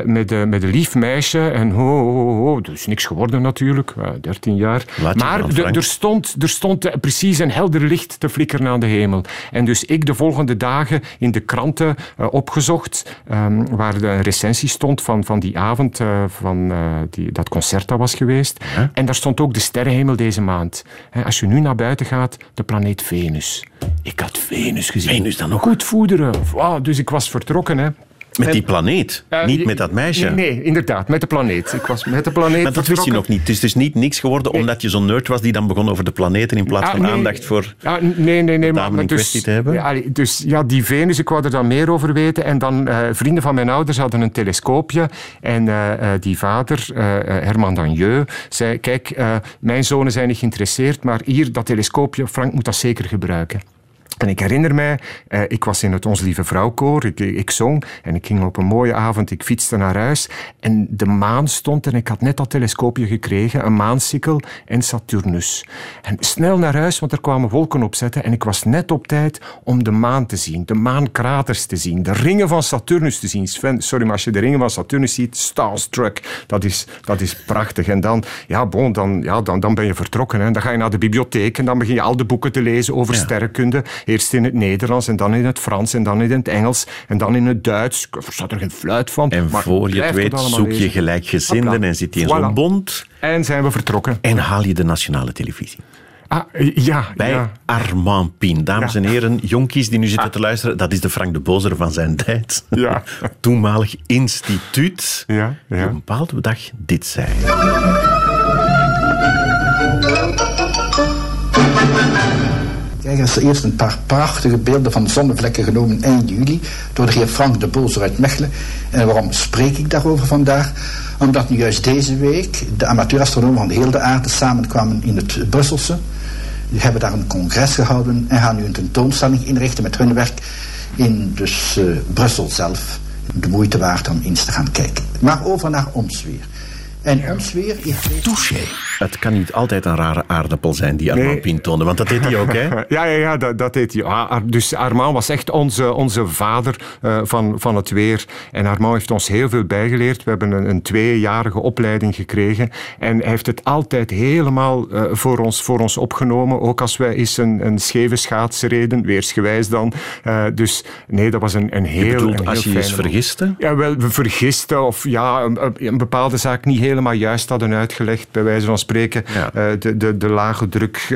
met, uh, met een lief meisje. En ho, ho, ho, is niks geworden natuurlijk, uh, 13 jaar. maar er stond, er stond precies een helder licht te flikkeren aan de hemel. En dus ik de volgende dagen in de kranten uh, opgezocht, um, waar de recensie stond van, van die avond, van die, dat concert dat was geweest. Huh? En daar stond ook de sterrenhemel deze maand. He, als je nu naar buiten gaat, de planeet Venus. Ik had Venus gezien. Venus dan nog? Goed voederen. Wow, dus ik was vertrokken. Hè. Met die planeet, uh, niet met dat meisje. Nee, nee, inderdaad, met de planeet. Ik was met de planeet Maar dat wist je nog niet. Het is dus niet niks geworden nee. omdat je zo'n nerd was die dan begon over de planeten in plaats ah, van nee. aandacht voor ah, nee, nee, nee, maar, in dus, te hebben. Ja, dus ja, die Venus, ik wou er dan meer over weten. En dan, uh, vrienden van mijn ouders hadden een telescoopje. En uh, die vader, Herman Danjeu, zei, kijk, mijn zonen zijn niet geïnteresseerd, maar hier, dat telescoopje, Frank moet dat zeker gebruiken. En ik herinner mij, eh, ik was in het Ons Lieve Vrouwkoor, ik, ik zong en ik ging op een mooie avond, ik fietste naar huis en de maan stond en ik had net dat telescoopje gekregen, een maansikkel en Saturnus. En snel naar huis, want er kwamen wolken opzetten en ik was net op tijd om de maan te zien, de maankraters te zien, de ringen van Saturnus te zien. Sven, sorry, maar als je de ringen van Saturnus ziet, starstruck, dat is, dat is prachtig. En dan, ja, bon, dan, ja, dan, dan ben je vertrokken. Hè. Dan ga je naar de bibliotheek en dan begin je al de boeken te lezen over ja. sterrenkunde. Eerst in het Nederlands en dan in het Frans en dan in het Engels en dan in het Duits. Er staat er geen fluit van. En voor je het weet zoek je gelijkgezinden en zit je in zo'n bond. En zijn we vertrokken. En haal je de nationale televisie. Ah, ja, Bij ja. Armand Pien. Dames ja. en heren, jonkies die nu zitten ah. te luisteren, dat is de Frank de Bozer van zijn tijd. Ja. Toenmalig instituut. Ja, ja. Die op een bepaalde dag dit zei. Er is eerst een paar prachtige beelden van zonnevlekken genomen eind juli door de heer Frank de Bozer uit Mechelen. En waarom spreek ik daarover vandaag? Omdat nu juist deze week de amateurastronomen van de hele aarde samenkwamen in het Brusselse. Die hebben daar een congres gehouden en gaan nu een tentoonstelling inrichten met hun werk in dus uh, Brussel zelf. De moeite waard om eens te gaan kijken. Maar over naar ons weer. En ons weer... Touché. Het kan niet altijd een rare aardappel zijn die Armand nee. Pien toonde, want dat deed hij ook, hè? ja, ja, ja dat, dat deed hij. Ah, dus Armand was echt onze, onze vader uh, van, van het weer. En Armand heeft ons heel veel bijgeleerd. We hebben een, een tweejarige opleiding gekregen. En hij heeft het altijd helemaal uh, voor, ons, voor ons opgenomen. Ook als wij eens een, een scheve schaats reden, weersgewijs dan. Uh, dus nee, dat was een, een heel... Je bedoelt, een heel als je eens vergiste? Ja, wel, we vergisten of ja, een, een bepaalde zaak niet helemaal juist hadden uitgelegd, bij wijze van spreken, de, de, de lage druk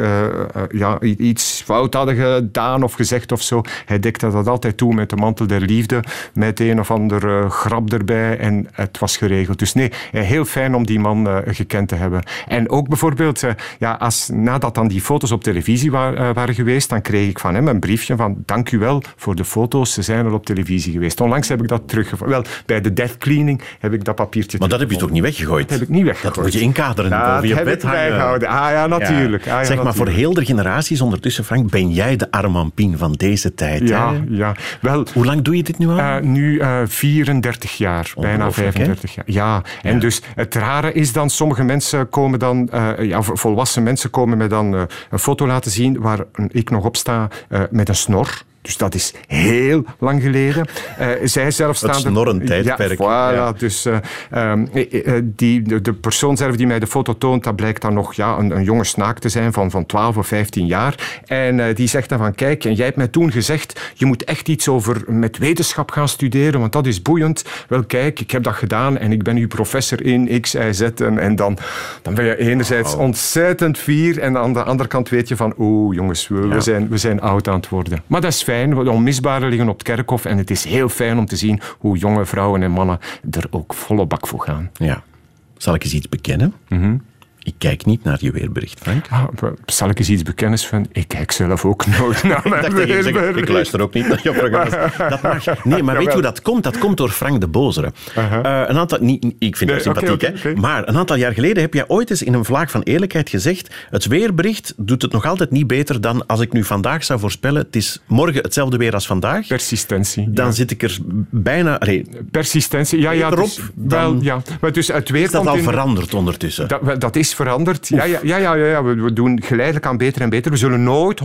ja, iets fout hadden gedaan of gezegd of zo. Hij dekte dat altijd toe met de mantel der liefde, met een of ander grap erbij en het was geregeld. Dus nee, heel fijn om die man gekend te hebben. En ook bijvoorbeeld, ja, als, nadat dan die foto's op televisie waren geweest, dan kreeg ik van hem een briefje van dank u wel voor de foto's, ze zijn al op televisie geweest. Onlangs heb ik dat teruggevonden. Wel, bij de death cleaning heb ik dat papiertje Maar dat heb je toch niet weggegooid? Dat heb ik niet weggegooid. Dat moet je inkaderen ja, heb bed hangen. Ah ja, natuurlijk. Ah, ja, zeg maar, voor heel de generaties ondertussen, Frank, ben jij de Armampien van deze tijd. Ja, ja. Wel, Hoe lang doe je dit nu al? Uh, nu uh, eh, 34 jaar, bijna 35 jaar. Ja, en dus het rare is dan, sommige mensen komen dan, uh, ja, volwassen mensen komen me dan een foto laten zien waar ik nog op sta met een snor. Dus dat is heel lang geleden. Uh, zij zelf staan... Het snorrend tijdperk. Ja, voilà, Dus uh, die, de, de, persoon zelf die mij de foto toont, dat blijkt dan nog ja, een, een jonge snaak te zijn van, van 12 of 15 jaar. En die zegt dan van, kijk, en jij hebt mij toen gezegd, je moet echt iets over met wetenschap gaan studeren, want dat is boeiend. Wel, kijk, ik heb dat gedaan en ik ben nu professor in X, Y, Z. En, en dan, dan ben je enerzijds ontzettend fier en aan de andere kant weet je van, oeh, jongens, we, we, zijn, we zijn oud aan het worden. Maar dat is fijn. De onmisbare liggen op het kerkhof. En het is heel fijn om te zien hoe jonge vrouwen en mannen er ook volle bak voor gaan. Ja. Zal ik eens iets bekennen? Mm ik kijk niet naar je weerbericht, Frank. Ah, zal ik eens iets bekennis van? Ik kijk zelf ook nooit naar mijn weerbericht. Ik luister ook niet naar je programma's. Dat mag. Nee, maar weet je hoe dat komt? Dat komt door Frank de Bozere. Uh een aantal, niet, ik vind hem sympathiek, hè? maar een aantal jaar geleden heb jij ooit eens in een vlaag van eerlijkheid gezegd het weerbericht doet het nog altijd niet beter dan als ik nu vandaag zou voorspellen het is morgen hetzelfde weer als vandaag. Persistentie. Dan zit ik er bijna... Persistentie, ja, ja. Dus, wel, ja. Maar dus het weer is dat al veranderd ondertussen? Dat, dat is veranderd. Ja, ja, ja, ja, ja, we doen geleidelijk aan beter en beter. We zullen nooit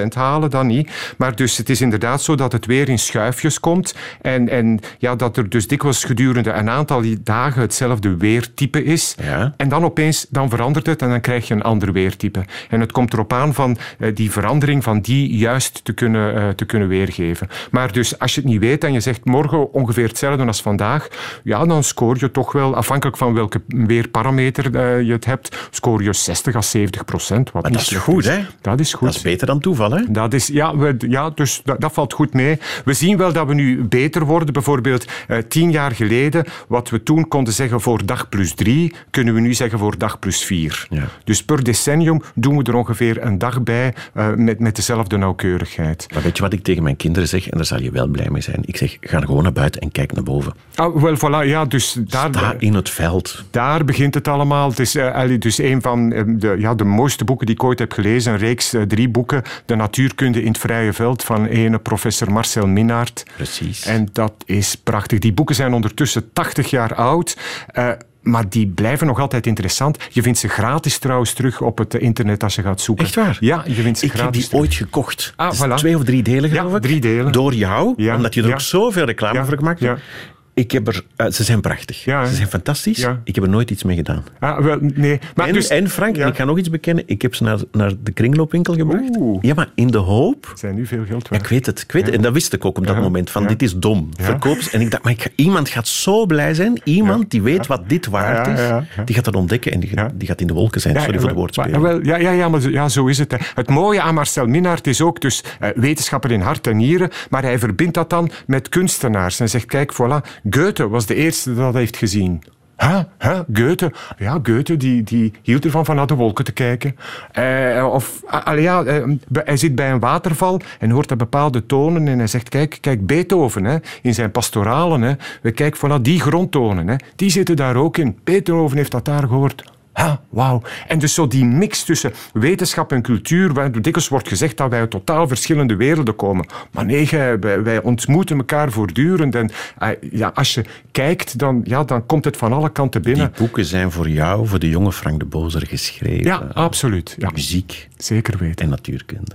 100% halen, dan niet. Maar dus het is inderdaad zo dat het weer in schuifjes komt. En, en ja, dat er dus dikwijls gedurende een aantal dagen hetzelfde weertype is. Ja. En dan opeens dan verandert het en dan krijg je een ander weertype. En het komt erop aan van uh, die verandering van die juist te kunnen, uh, te kunnen weergeven. Maar dus als je het niet weet en je zegt morgen ongeveer hetzelfde als vandaag, ja, dan scoor je toch wel, afhankelijk van welke weerparameter uh, je het hebt, scoor je 60 à 70 procent. Wat maar dat is goed, hè? Dat is goed. Dat is beter dan toeval, hè? Dat is, ja, we, ja dus dat, dat, valt goed mee. We zien wel dat we nu beter worden. Bijvoorbeeld eh, tien jaar geleden, wat we toen konden zeggen voor dag plus drie, kunnen we nu zeggen voor dag plus vier. Ja. Dus per decennium doen we er ongeveer een dag bij uh, met, met dezelfde nauwkeurigheid. Maar weet je wat ik tegen mijn kinderen zeg? En daar zal je wel blij mee zijn. Ik zeg, ga gewoon naar buiten en kijk naar boven. Ah, wel, voilà, ja, dus daar... Sta in het veld. Daar begint het allemaal. Het is dus een van eh, de, ja, de mooiste boeken die ik ooit heb gelezen. Een reeks, eh, drie boeken. De natuurkunde in het vrije veld van ene professor Marcel Minnaert. Precies. En dat is prachtig. Die boeken zijn ondertussen 80 jaar oud. Uh, maar die blijven nog altijd interessant. Je vindt ze gratis trouwens terug op het internet als je gaat zoeken. Echt waar? Ja, je vindt ze ik gratis heb die ooit gekocht. Ah, voilà. Twee of drie delen, geloof ja, ik. drie delen. Door jou, ja. omdat je er ja. ook zoveel reclame voor gemaakt hebt. Ik heb er, uh, ze zijn prachtig. Ja, ze zijn fantastisch. Ja. Ik heb er nooit iets mee gedaan. Ah, wel, nee. Maar en, dus, en Frank, ik ga nog iets bekennen. Ik heb ze naar, naar de kringloopwinkel gebracht. Oeh. Ja, maar in de hoop... Zijn nu veel geld waard. ik weet het. Ik weet het. En dat wist ik ook op dat moment. Van, dit is dom. Verkoop. En ik dacht, maar ik ga, iemand gaat zo blij zijn. Iemand die weet wat dit waard is. Die gaat dat ontdekken en die, die gaat in de wolken zijn. Sorry voor de woordspeling. Wel, ja, ja, ja, maar ja, zo is het. Hè. Het mooie aan Marcel Minnaert is ook dus uh, wetenschapper in hart en nieren. Maar hij verbindt dat dan met kunstenaars. En zegt, kijk, voilà, Goethe was de eerste dat heeft gezien. Huh? Huh? Goethe? Ja, Goethe die, die hield ervan van naar de wolken te kijken. Uh, of, uh, ja, uh, hij zit bij een waterval en hoort daar bepaalde tonen en hij zegt, kijk, kijk Beethoven hè, in zijn pastoralen. Hè. We kijken, voilà, die grondtonen, hè, die zitten daar ook in. Beethoven heeft dat daar gehoord. Ha, wauw. En dus zo die mix tussen wetenschap en cultuur, waar dikwijls wordt gezegd dat wij uit totaal verschillende werelden komen. Maar nee, wij, wij ontmoeten elkaar voortdurend. En uh, ja, als je kijkt, dan, ja, dan komt het van alle kanten binnen. Die boeken zijn voor jou, voor de jonge Frank de Bozer geschreven. Ja, absoluut. Ja. Muziek. Zeker weten. En natuurkunde.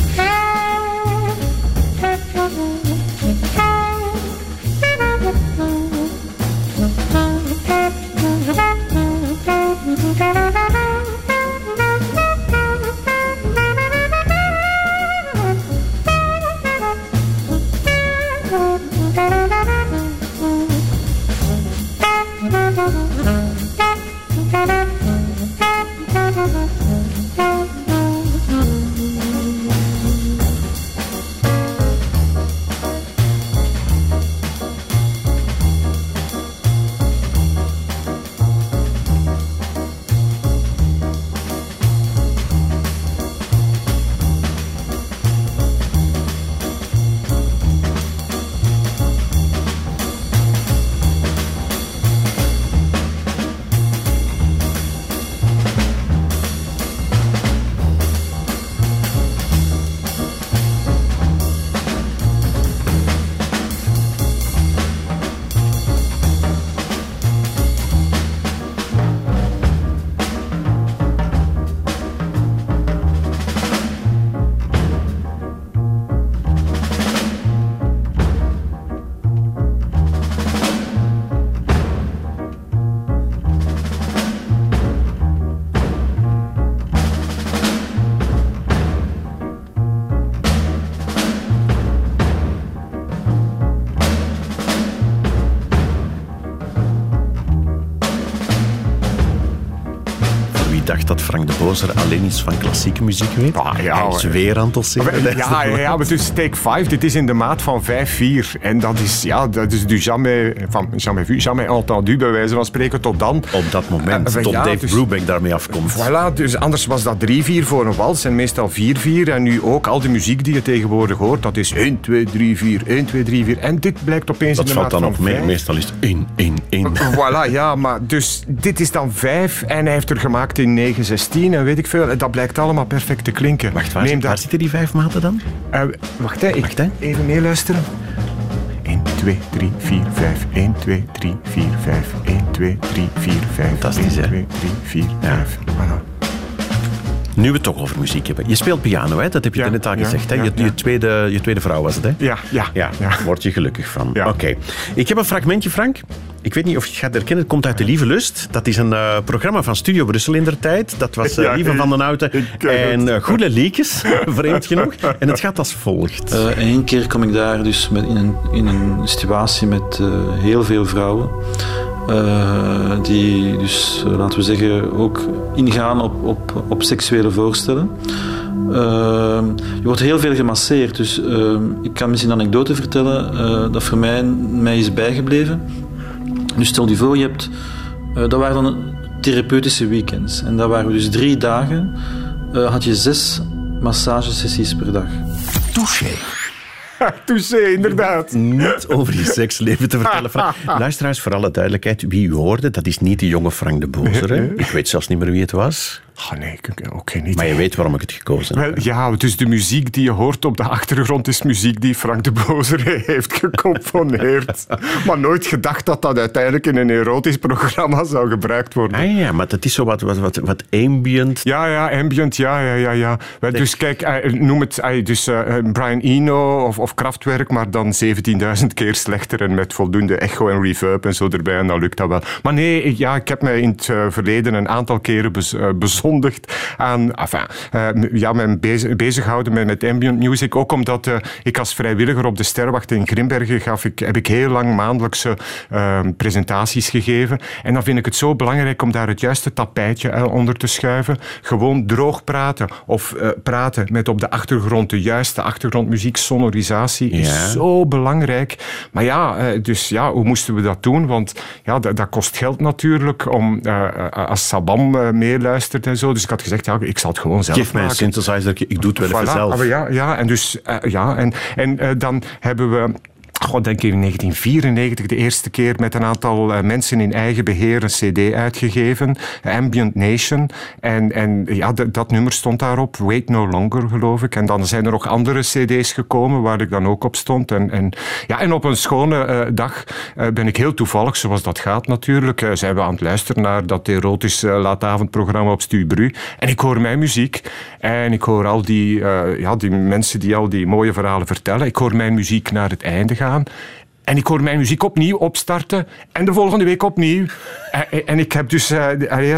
Frank de er alleen iets van klassieke muziek weet. Ah, ja, Hij is weer aan het zingen. Ja, ja, ja, maar dus Take 5, dit is in de maat van 5-4. En dat is, ja, dat is du jamais, van, jamais vu, jamais entendu, bij wijze van spreken, tot dan. Op dat moment, uh, tot Dave dus, Brubeck daarmee afkomt. Voilà, dus anders was dat 3-4 voor een wals en meestal 4-4. En nu ook al de muziek die je tegenwoordig hoort, dat is 1, 2, 3, 4, 1, 2, 3, 4. En dit blijkt opeens dat in de maat van Dat valt dan op mee, meestal is het 1, 1, 1. Voilà, ja, maar dus dit is dan 5 en hij heeft er gemaakt in 9, 16 en weet ik veel. Dat blijkt allemaal perfect te klinken. Wacht, waar, Neem waar zitten die vijf maten dan? Uh, wacht, hè, ik wacht, hè. even meeluisteren. 1, 2, 3, 4, 5. 1, 2, 3, 4, 5. 1, 2, 3, 4, 5. Fantastisch, 1, 2, 3, 4, 5. Ja. Voilà. Nu we het toch over muziek hebben. Je speelt piano, hè? dat heb je ja, net al gezegd. Hè? Je, je, tweede, je tweede vrouw was het, hè? Ja, ja. ja. Daar word je gelukkig van. Oké. Ik heb een fragmentje, Frank. Ik weet niet of je het gaat herkennen. Het komt uit De Lieve Lust. Dat is een uh, programma van Studio Brussel in der tijd. Dat was uh, Lieve van den Houten en uh, Goede Liekes, vreemd genoeg. En het gaat als volgt. Eén keer kom ik daar dus met in, een, in een situatie met heel veel vrouwen. Uh, die dus, uh, laten we zeggen, ook ingaan op, op, op seksuele voorstellen. Uh, je wordt heel veel gemasseerd, dus ik kan misschien een anekdote vertellen dat voor mij, mij is bijgebleven. Dus stel je voor, je hebt, dat waren dan therapeutische weekends. En dat waren dus drie dagen, had je zes massagesessies per dag. Touché. Touché, inderdaad. Niet over je seksleven te vertellen. Luisteraars, voor alle duidelijkheid, wie u hoorde, dat is niet de jonge Frank de Bozer. Ik weet zelfs niet meer wie het was. Oh nee, oké, niet. Maar je weet waarom ik het gekozen heb. Ja, dus de muziek die je hoort op de achtergrond is muziek die Frank de Bozer heeft gecomponeerd. maar nooit gedacht dat dat uiteindelijk in een erotisch programma zou gebruikt worden. Ah ja, maar dat is zo wat, wat, wat, wat ambient. Ja, ja, ambient, ja, ja, ja. ja. Dus kijk, eh, noem het eh, dus, uh, Brian Eno of, of Kraftwerk, maar dan 17.000 keer slechter en met voldoende echo en reverb en zo erbij en dan lukt dat wel. Maar nee, ja, ik heb mij in het verleden een aantal keren bez, aangekondigd aan... Enfin, uh, ja, mijn bezig, bezighouden met, met ambient music. Ook omdat uh, ik als vrijwilliger op de Sterwacht in Grimbergen gaf ik, heb ik heel lang maandelijkse uh, presentaties gegeven. En dan vind ik het zo belangrijk om daar het juiste tapijtje onder te schuiven. Gewoon droog praten of praten met op de achtergrond de juiste achtergrondmuziek, sonorisatie is zo belangrijk. Maar ja, dus ja, hoe moesten we dat doen? Want ja, dat, dat kost geld natuurlijk om als Sabam meeluistert en zo. Dus ik had gezegd, ja, ik zal het gewoon zelf Geef mij een synthesizer, ik doe het wel voilà, even zelf. Ja, ja, en, dus, ja, en, en dan hebben we God, denk ik in 1994 de eerste keer met een aantal uh, mensen in eigen beheer een cd uitgegeven, Ambient Nation. En, en ja, dat nummer stond daarop, Wait No Longer geloof ik. En dan zijn er nog andere cd's gekomen waar ik dan ook op stond. En, en, ja, en op een schone uh, dag uh, ben ik heel toevallig, zoals dat gaat natuurlijk, zijn we aan het luisteren naar dat erotisch laatavondprogramma op Stubru. En ik hoor mijn muziek en ik hoor al die, ja, die mensen die al die mooie verhalen vertellen. Ik hoor mijn muziek naar het einde gaan. En ik hoor mijn muziek opnieuw opstarten en de volgende week opnieuw. En, ik heb dus, uh,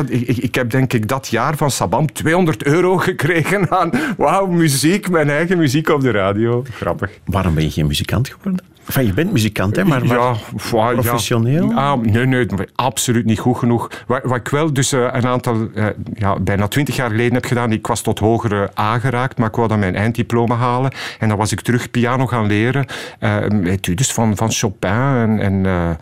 ik, ik, heb denk ik dat jaar van Sabam 200 euro gekregen aan, wauw, muziek, mijn eigen muziek op de radio. Grappig. Waarom ben je geen muzikant geworden? Enfin, je bent muzikant, hè, maar, ja, professioneel? Ja. Ah, nee, nee, absoluut niet goed genoeg. Wat, wat ik wel dus uh, een aantal, uh, ja, bijna twintig jaar geleden heb gedaan, ik was tot hogere aangeraakt, maar ik wou dan mijn einddiploma halen. En dan was ik terug piano gaan leren, uh, etudes van, van Chopin en... en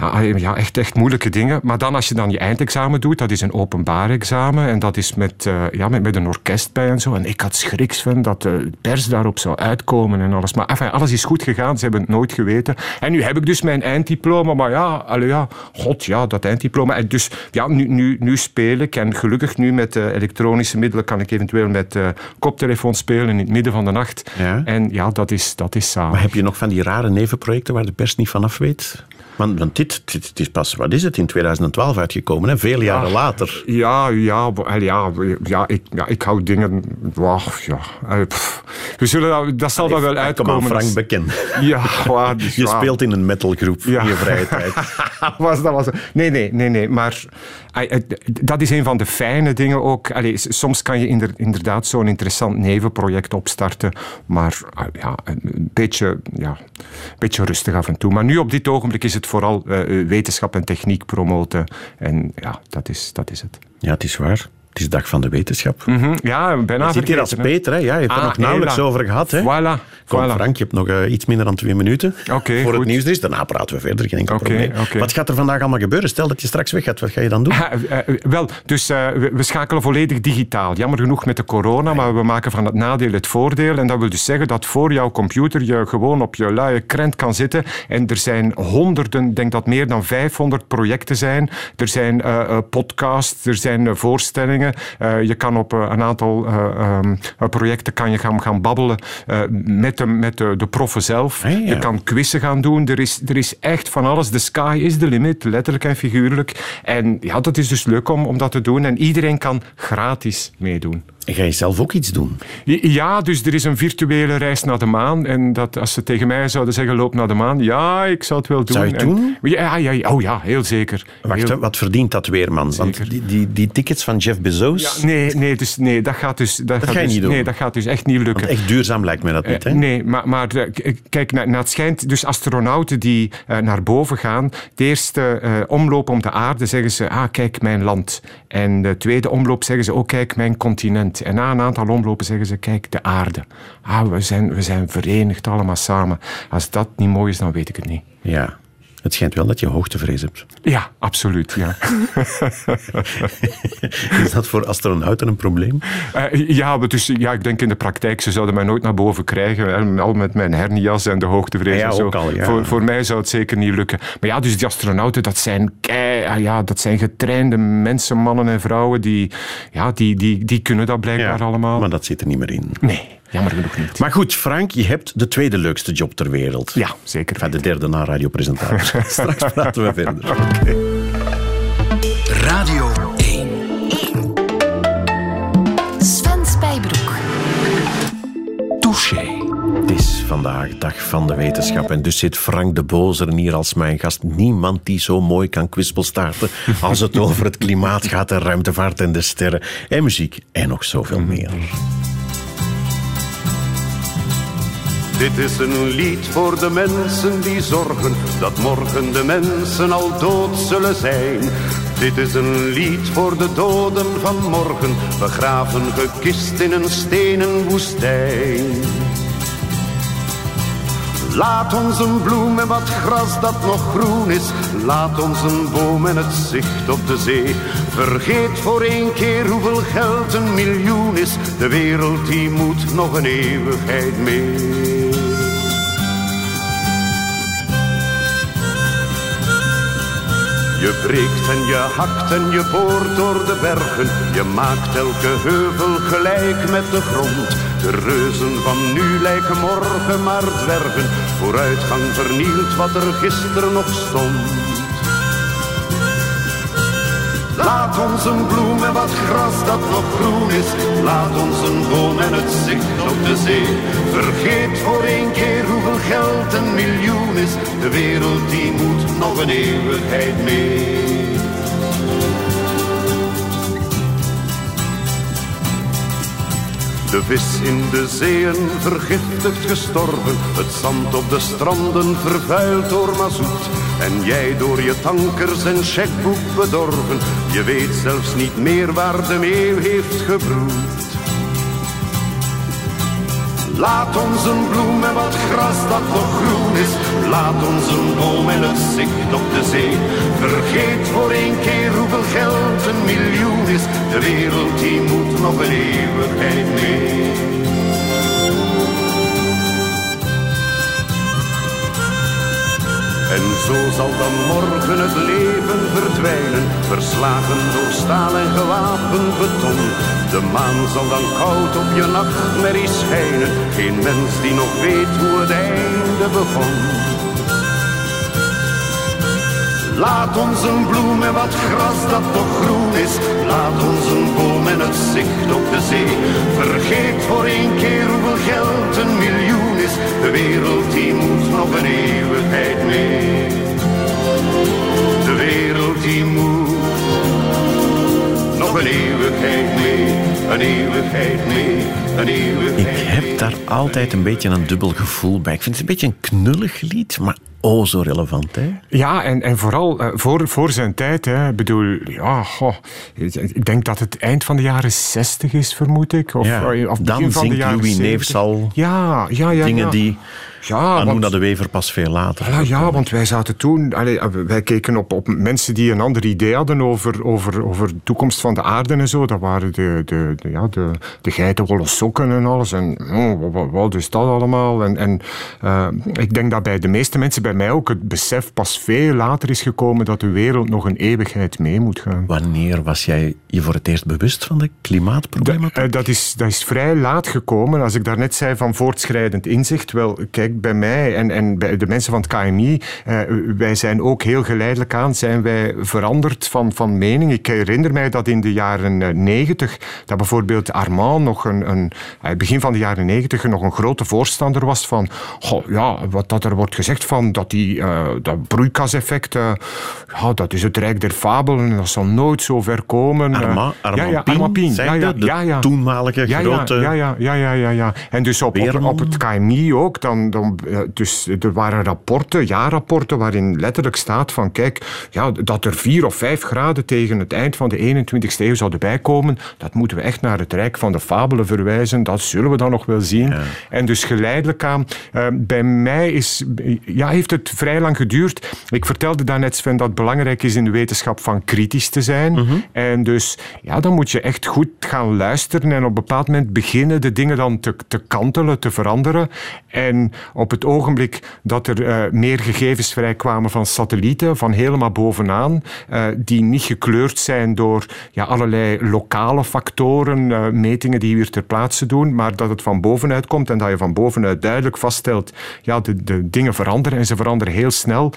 ja, ja, echt, echt moeilijke dingen. Maar dan als je dan je eindexamen doet, dat is een openbaar examen. En dat is met, uh, ja, met, met een orkest bij en zo. En ik had schriks van dat de pers daarop zou uitkomen en alles. Maar enfin, alles is goed gegaan, ze hebben het nooit geweten. En nu heb ik dus mijn einddiploma. Maar ja, allee, ja god ja, dat einddiploma. En dus ja, nu, nu, nu speel ik. En gelukkig nu met uh, elektronische middelen kan ik eventueel met uh, koptelefoon spelen in het midden van de nacht. Ja. En ja, dat is, dat is samen. Maar heb je nog van die rare nevenprojecten waar de pers niet vanaf weet? Want, want dit, dit, is pas, wat is het, in 2012 uitgekomen, hè? veel jaren ah, later. Ja, ja, ja, ja, ik, ja, ik hou dingen... Wow, ja, we zullen, dat zal wel uitkomen. Kom aan, Frank Bekken. Ja, dus, Je speelt in een metalgroep ja. in je vrije tijd. was, dat was, nee, nee, nee, nee, maar dat is een van de fijne dingen ook. Allee, soms kan je inderdaad zo'n interessant nevenproject opstarten, maar ja, een beetje, ja, een beetje rustig af en toe. Maar nu op dit ogenblik is het vooral uh, wetenschap en techniek promoten. En ja, dat is, dat is het. Ja, het is waar. Dag van de wetenschap. Mm -hmm. Ja, bijna Je zit hier als Peter, hè? Ja, je hebt ah, er nog nauwelijks over gehad. Hè? Voilà. Kom, voilà. Frank, je hebt nog uh, iets minder dan twee minuten okay, voor goed. het nieuws er is. Daarna praten we verder, geen enkel okay, probleem. Okay. Wat gaat er vandaag allemaal gebeuren? Stel dat je straks weg gaat, wat ga je dan doen? Uh, uh, wel, dus uh, we, we, schakelen volledig digitaal. Jammer genoeg met de corona, maar we maken van het nadeel het voordeel. En dat wil dus zeggen dat voor jouw computer je gewoon op je luie krent kan zitten. En er zijn honderden, ik denk dat meer dan 500 projecten zijn. Er zijn podcasts, er zijn voorstellingen. Je kan op een aantal um, projecten kan je gaan, gaan babbelen met de, met de, de proffen zelf. Hey, ja. Je kan quizzen gaan doen. Er is, er is echt van alles. The sky is the limit, letterlijk en figuurlijk. En ja, dat is dus leuk om, om dat te doen. En iedereen kan gratis meedoen. En ga je zelf ook iets doen? Ja, dus er is een virtuele reis naar de maan. En dat als ze tegen mij zouden zeggen, loop naar de maan. Ja, ik zou het wel doen. Zou je het doen? ja, ja, oh ja, heel zeker. Wacht, heel... wat verdient dat weer, man? Want die, die, die tickets van Jeff Bezos... Ja, nee, nee, dus, nee, dat gaat dus... Dat, dat gaat ga je dus, niet doen? Nee, dat gaat dus echt niet lukken. Want echt duurzaam lijkt me dat niet, hè? Nee, maar, maar eh, kijk, naar, naar het schijnt... Dus astronauten die uh, naar boven gaan... De eerste uh, omloop om de aarde zeggen ze... Ah, kijk, mijn land. En de tweede omloop zeggen ze... Oh, kijk, mijn continent. En na een aantal omlopen zeggen ze, kijk, de aarde. Ah, we zijn, we zijn verenigd allemaal samen. Als dat niet mooi is, dan weet ik het niet. Ja. Het schijnt wel dat je hoogtevrees hebt. Ja, absoluut. Ja. is dat voor astronauten een probleem? Uh, ja, dus, ja, ik denk in de praktijk, ze zouden mij nooit naar boven krijgen. Al met mijn hernias en de hoogtevrees. Ja, zo. Ook al, ja. voor, voor mij zou het zeker niet lukken. Maar ja, dus die astronauten, dat zijn, kei, ah, ja, dat zijn getrainde mensen, mannen en vrouwen. Die, ja, die, die, die kunnen dat blijkbaar allemaal. Maar dat zit er niet meer in. Nee. Jammer genoeg niet. Maar goed, Frank, je hebt de tweede leukste job ter wereld. Ja, zeker. Enfin, de derde na radiopresentator. Straks praten we verder. Okay. Radio 1. 1. Sven Spijbroek. Touché. Het is vandaag vandaag, dag van de wetenschap. En dus zit Frank de Bozer hier als mijn gast. Niemand die zo mooi kan kwispelstaarten als het over het klimaat gaat, de ruimtevaart en de sterren en muziek en nog zoveel meer. Dit is een lied voor de mensen die zorgen dat morgen de mensen al dood zullen zijn. Dit is een lied voor de doden van morgen, begraven gekist in een stenen woestijn. Laat ons een bloem en wat gras dat nog groen is. Laat ons een boom en het zicht op de zee. Vergeet voor één keer hoeveel geld een miljoen is. De wereld die moet nog een eeuwigheid mee. Je breekt en je hakt en je boort door de bergen. Je maakt elke heuvel gelijk met de grond. De reuzen van nu lijken morgen maar dwergen. Vooruitgang vernielt wat er gisteren nog stond. Laat ons een bloem en wat gras dat nog groen is. Laat ons een boom en het zicht op de zee. Vergeet voor één keer hoeveel geld een miljoen is. De wereld die moet nog een eeuwigheid mee. De vis in de zeeën vergiftigd gestorven, het zand op de stranden vervuild door mazoet. En jij door je tankers en checkboek bedorven, je weet zelfs niet meer waar de meeuw heeft gebroed. Laat ons een wat gras dat nog groen is. Laat ons een boom en het zicht op de zee. Vergeet voor één keer hoeveel geld een miljoen is. De wereld die moet nog een eeuwigheid mee. En zo zal dan morgen het leven verdwijnen, verslagen door staal en gewapend beton. De maan zal dan koud op je nachtmerrie schijnen, geen mens die nog weet hoe het einde begon. Laat ons een bloem en wat gras dat nog groen is. Laat ons een boom en het zicht op de zee. Vergeet voor één keer hoeveel geld een miljoen is. De wereld die moet nog een eeuwigheid mee. De wereld die moet nog een eeuwigheid mee. Een eeuwigheid mee. Een eeuwigheid heb daar altijd een beetje een dubbel gevoel bij. Ik vind het een beetje een knullig lied, maar oh zo relevant. Hè? Ja, en, en vooral uh, voor, voor zijn tijd. Hè. Ik bedoel, ja, goh, ik denk dat het eind van de jaren zestig is, vermoed ik. Of, ja, of begin dan van de zingt jaren Louis 70. Neefs al ja, ja, ja, dingen ja. die ja, Anouna want- de Wever pas veel later. Ja, ja, want wij zaten toen, allee, wij keken op, op mensen die een ander idee hadden over, over, over de toekomst van de aarde en zo. Dat waren de, de, de, ja, de, de geitenwolle sokken en alles. En oh, wat, is dat allemaal? En, en eh, ik denk dat bij de meeste mensen, bij mij ook, het besef pas veel later is gekomen dat de wereld nog een eeuwigheid mee moet gaan. Wanneer was jij je voor het eerst bewust van de klimaatproblemen? Eh, dat, is, dat is vrij laat gekomen. Als ik daarnet zei van voortschrijdend inzicht. Wel, kijk, bij mij en, en bij de mensen van het KMI, eh, wij zijn ook heel geleidelijk aan, zijn wij veranderd van, van mening. Ik herinner mij dat in de jaren negentig, dat bijvoorbeeld Armand nog een, een begin van de jaren negentig nog een grote voorstander was van, goh, ja, wat dat er wordt gezegd van dat, die, eh, dat broeikaseffect, eh, ja, dat is het rijk der fabelen, dat zal nooit zo ver komen. Eh, Armand ja, ja, Pien, ja? De ja, ja. toenmalige grote... Ja, ja, ja, ja, ja, ja. En dus op, op, het KMI ook, dan, dan, dus er waren rapporten, jaarrapporten, waarin letterlijk staat van, kijk, ja, dat er vier of vijf graden tegen het eind van de 21ste eeuw zouden bijkomen, dat moeten we echt naar het rijk van de fabelen verwijzen, dat zullen we dan nog wel zien. En dus geleidelijk aan, eh, bij mij is, ja, heeft het vrij lang geduurd. Ik vertelde daarnet, Sven, dat het belangrijk is in de wetenschap van kritisch te zijn. En dus, ja, dan moet je echt goed gaan luisteren en op een bepaald moment beginnen de dingen dan te, te kantelen, te veranderen. En op het ogenblik dat er eh, meer gegevens vrijkwamen van satellieten, van helemaal bovenaan, eh, die niet gekleurd zijn door ja, allerlei lokale factoren, metingen die we hier ter plaatse doen, maar dat het van komt en dat je van bovenuit duidelijk vaststelt, ja, de, de dingen veranderen en ze veranderen heel snel.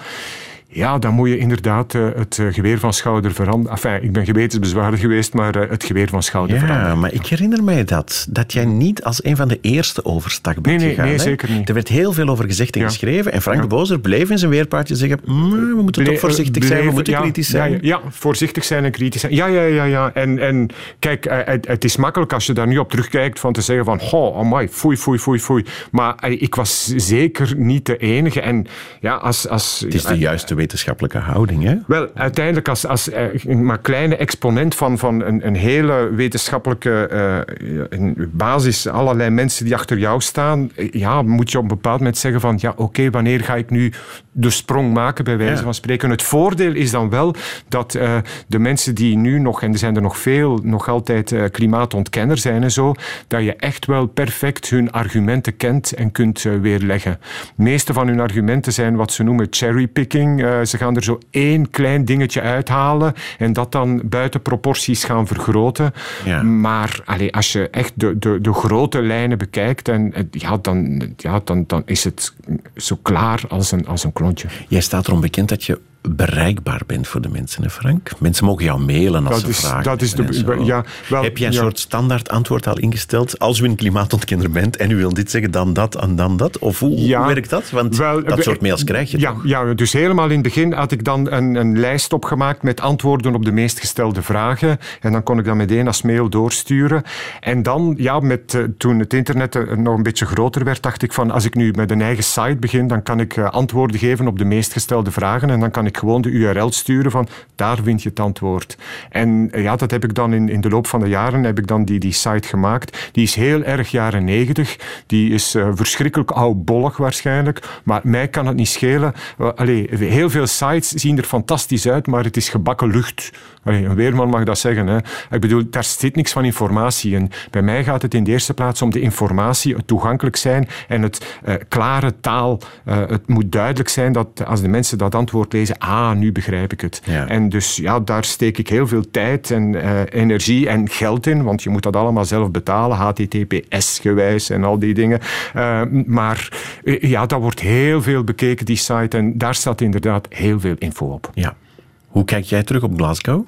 Ja, dan moet je inderdaad uh, het uh, geweer van schouder veranderen. Enfin, ik ben gewetensbezwaarder geweest, maar uh, het geweer van schouder ja, veranderen. Ja, maar ik herinner mij dat. Dat jij niet als een van de eerste overstak bent nee, nee, gegaan. Nee, zeker niet. Er werd heel veel over gezegd en Ja. geschreven. En Frank Ja. de Bozer bleef in zijn weerpaardje zeggen "Mm, we moeten Ble- toch voorzichtig eh, zijn, we moeten kritisch zijn. Ja, voorzichtig zijn en kritisch zijn. Ja, ja, ja. ja. En, en kijk, eh, het, het is makkelijk als je daar nu op terugkijkt van te zeggen van, oh, amai, foei, foei, foei, foei. Maar eh, ik was zeker niet de enige. En ja, als... als Het is de juiste wetenschappelijke houding, hè? Wel, uiteindelijk als, als eh, maar kleine exponent van, van een, een hele wetenschappelijke eh, basis, allerlei mensen die achter jou staan, eh, ja, moet je op een bepaald moment zeggen van, ja, oké, wanneer ga ik nu de sprong maken, bij wijze Ja. van spreken. Het voordeel is dan wel dat de mensen die nu nog, en er zijn er nog veel, nog altijd klimaatontkenner zijn en zo, dat je echt wel perfect hun argumenten kent en kunt weerleggen. De meeste van hun argumenten zijn wat ze noemen cherrypicking. Eh, ze gaan er zo één klein dingetje uithalen en dat dan buiten proporties gaan vergroten. Ja. Maar als je echt de, de, de grote lijnen bekijkt, en, eh, ja, dan, ja, dan, dan is het zo klaar als een, als een klontje. Jij staat erom bekend dat je bereikbaar bent voor de mensen, hè Frank? Mensen mogen jou mailen als Dat ze is- vragen dat is de- ja, wel, Heb jij een ja. soort standaard antwoord al ingesteld? Als u een klimaatontkenner bent en u wil dit zeggen, dan dat en dan dat? Of hoe, Ja, hoe werkt dat? Want wel, dat soort mails krijg je ja, toch? Ja, dus helemaal in het begin had ik dan een, een lijst opgemaakt met antwoorden op de meest gestelde vragen. En dan kon ik dat meteen als mail doorsturen. En dan, ja, met, eh, toen het internet eh, nog een beetje groter werd, dacht ik van als ik nu met een eigen site begin, dan kan ik eh, antwoorden geven op de meest gestelde vragen. En dan kan ik gewoon de URL sturen van daar vind je het antwoord. En eh, ja, dat heb ik dan in, in de loop van de jaren heb ik dan die, die site gemaakt. Die is heel erg jaren negentig. Die is eh, verschrikkelijk oudbollig waarschijnlijk. Maar mij kan het niet schelen. Allee, heel veel sites zien er fantastisch uit, maar het is gebakken lucht. Allee, een weerman mag dat zeggen. Hè. Ik bedoel, daar zit niks van informatie in. Bij mij gaat het in de eerste plaats om de informatie, het toegankelijk zijn en het eh, klare taal. Het moet duidelijk zijn dat als de mensen dat antwoord lezen, ah, nu begrijp ik het. Ja. En dus ja, daar steek ik heel veel tijd en eh, energie en geld in, want je moet dat allemaal zelf betalen, HTTPS-gewijs en al die dingen. Eh, maar eh, ja, dat wordt heel veel bekeken, die site, en daar staat inderdaad heel veel info op. Ja. Hoe kijk jij terug op Glasgow?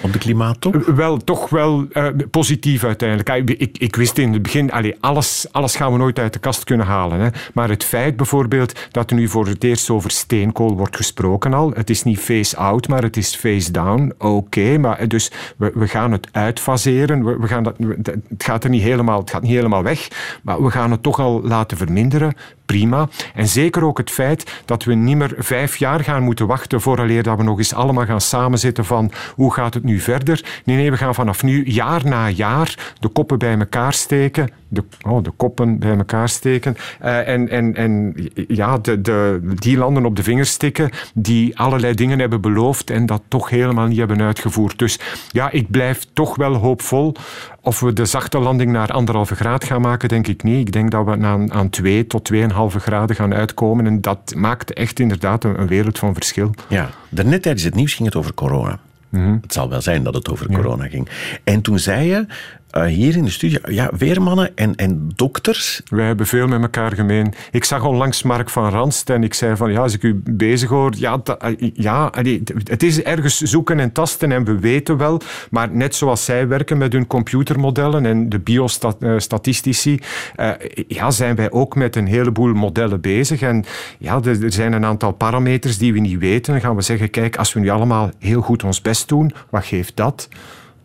Op de klimaattop? Wel, toch wel eh, positief uiteindelijk. Ik, ik, wist in het begin, allee, alles, alles gaan we nooit uit de kast kunnen halen. Hè. Maar het feit bijvoorbeeld dat er nu voor het eerst over steenkool wordt gesproken al. Het is niet face-out, maar het is face-down. Oké, maar eh, dus we, we gaan het uitfaseren. We, we gaan dat, het, gaat er niet helemaal, het gaat niet helemaal weg, maar we gaan het toch al laten verminderen. Prima. En zeker ook het feit dat we niet meer vijf jaar gaan moeten wachten vooraleer dat we nog eens allemaal gaan samenzitten van hoe gaat het nu verder. Nee, nee, we gaan vanaf nu jaar na jaar de koppen bij elkaar steken. De, oh, de koppen bij elkaar steken. Eh, en en, en ja, de, de, die landen op de vingers stikken die allerlei dingen hebben beloofd en dat toch helemaal niet hebben uitgevoerd. Dus ja, ik blijf toch wel hoopvol. Of we de zachte landing naar anderhalve graad gaan maken, denk ik niet. Ik denk dat we aan, aan twee tot 2,5 graden gaan uitkomen. En dat maakt echt inderdaad een, een wereld van verschil. Ja. Daarnet tijdens het nieuws ging het over corona. Mhm. Het zal wel zijn dat het over corona ging. En toen zei je eh, hier in de studio, ja, weermannen en, en dokters. Wij hebben veel met elkaar gemeen. Ik zag onlangs Mark van Ranst en ik zei van ja, als ik u bezig hoor, ja, eh, ja het is ergens zoeken en tasten en we weten wel, maar net zoals zij werken met hun computermodellen en de biostatistici, eh, ja, zijn wij ook met een heleboel modellen bezig. En ja, er zijn een aantal parameters die we niet weten. Dan gaan we zeggen, kijk, als we nu allemaal heel goed ons best doen, wat geeft dat?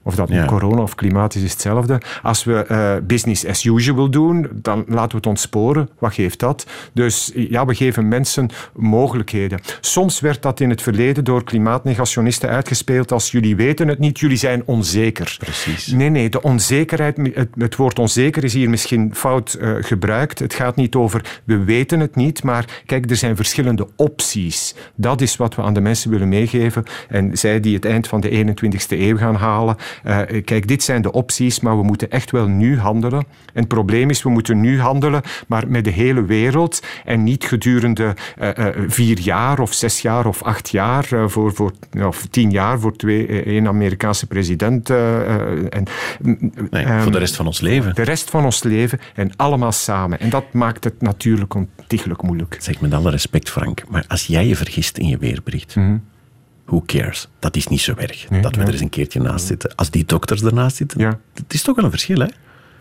Of dat nu Ja. corona of klimaat is, is hetzelfde. Als we eh, business as usual doen, dan laten we het ontsporen. Wat geeft dat? Dus ja, we geven mensen mogelijkheden. Soms werd dat in het verleden door klimaatnegationisten uitgespeeld als jullie weten het niet, jullie zijn onzeker. Precies. Nee, nee, de onzekerheid, het, het woord onzeker is hier misschien fout eh, gebruikt. Het gaat niet over we weten het niet, maar kijk, er zijn verschillende opties. Dat is wat we aan de mensen willen meegeven. En zij die het eind van de 21ste eeuw gaan halen, kijk, dit zijn de opties, maar we moeten echt wel nu handelen. En het probleem is, we moeten nu handelen, maar met de hele wereld en niet gedurende vier jaar of zes jaar of acht jaar voor, voor, of tien jaar voor twee, één Amerikaanse president. en, nee, voor de ehm, rest van ons leven. De rest van ons leven en allemaal samen. En dat maakt het natuurlijk ontiegelijk moeilijk. Zeg met alle respect, Frank, maar als jij je vergist in je weerbericht, mm who cares? Dat is niet zo erg dat we er eens een keertje naast zitten. Als die dokters ernaast zitten, ja. het is toch wel een verschil, hè?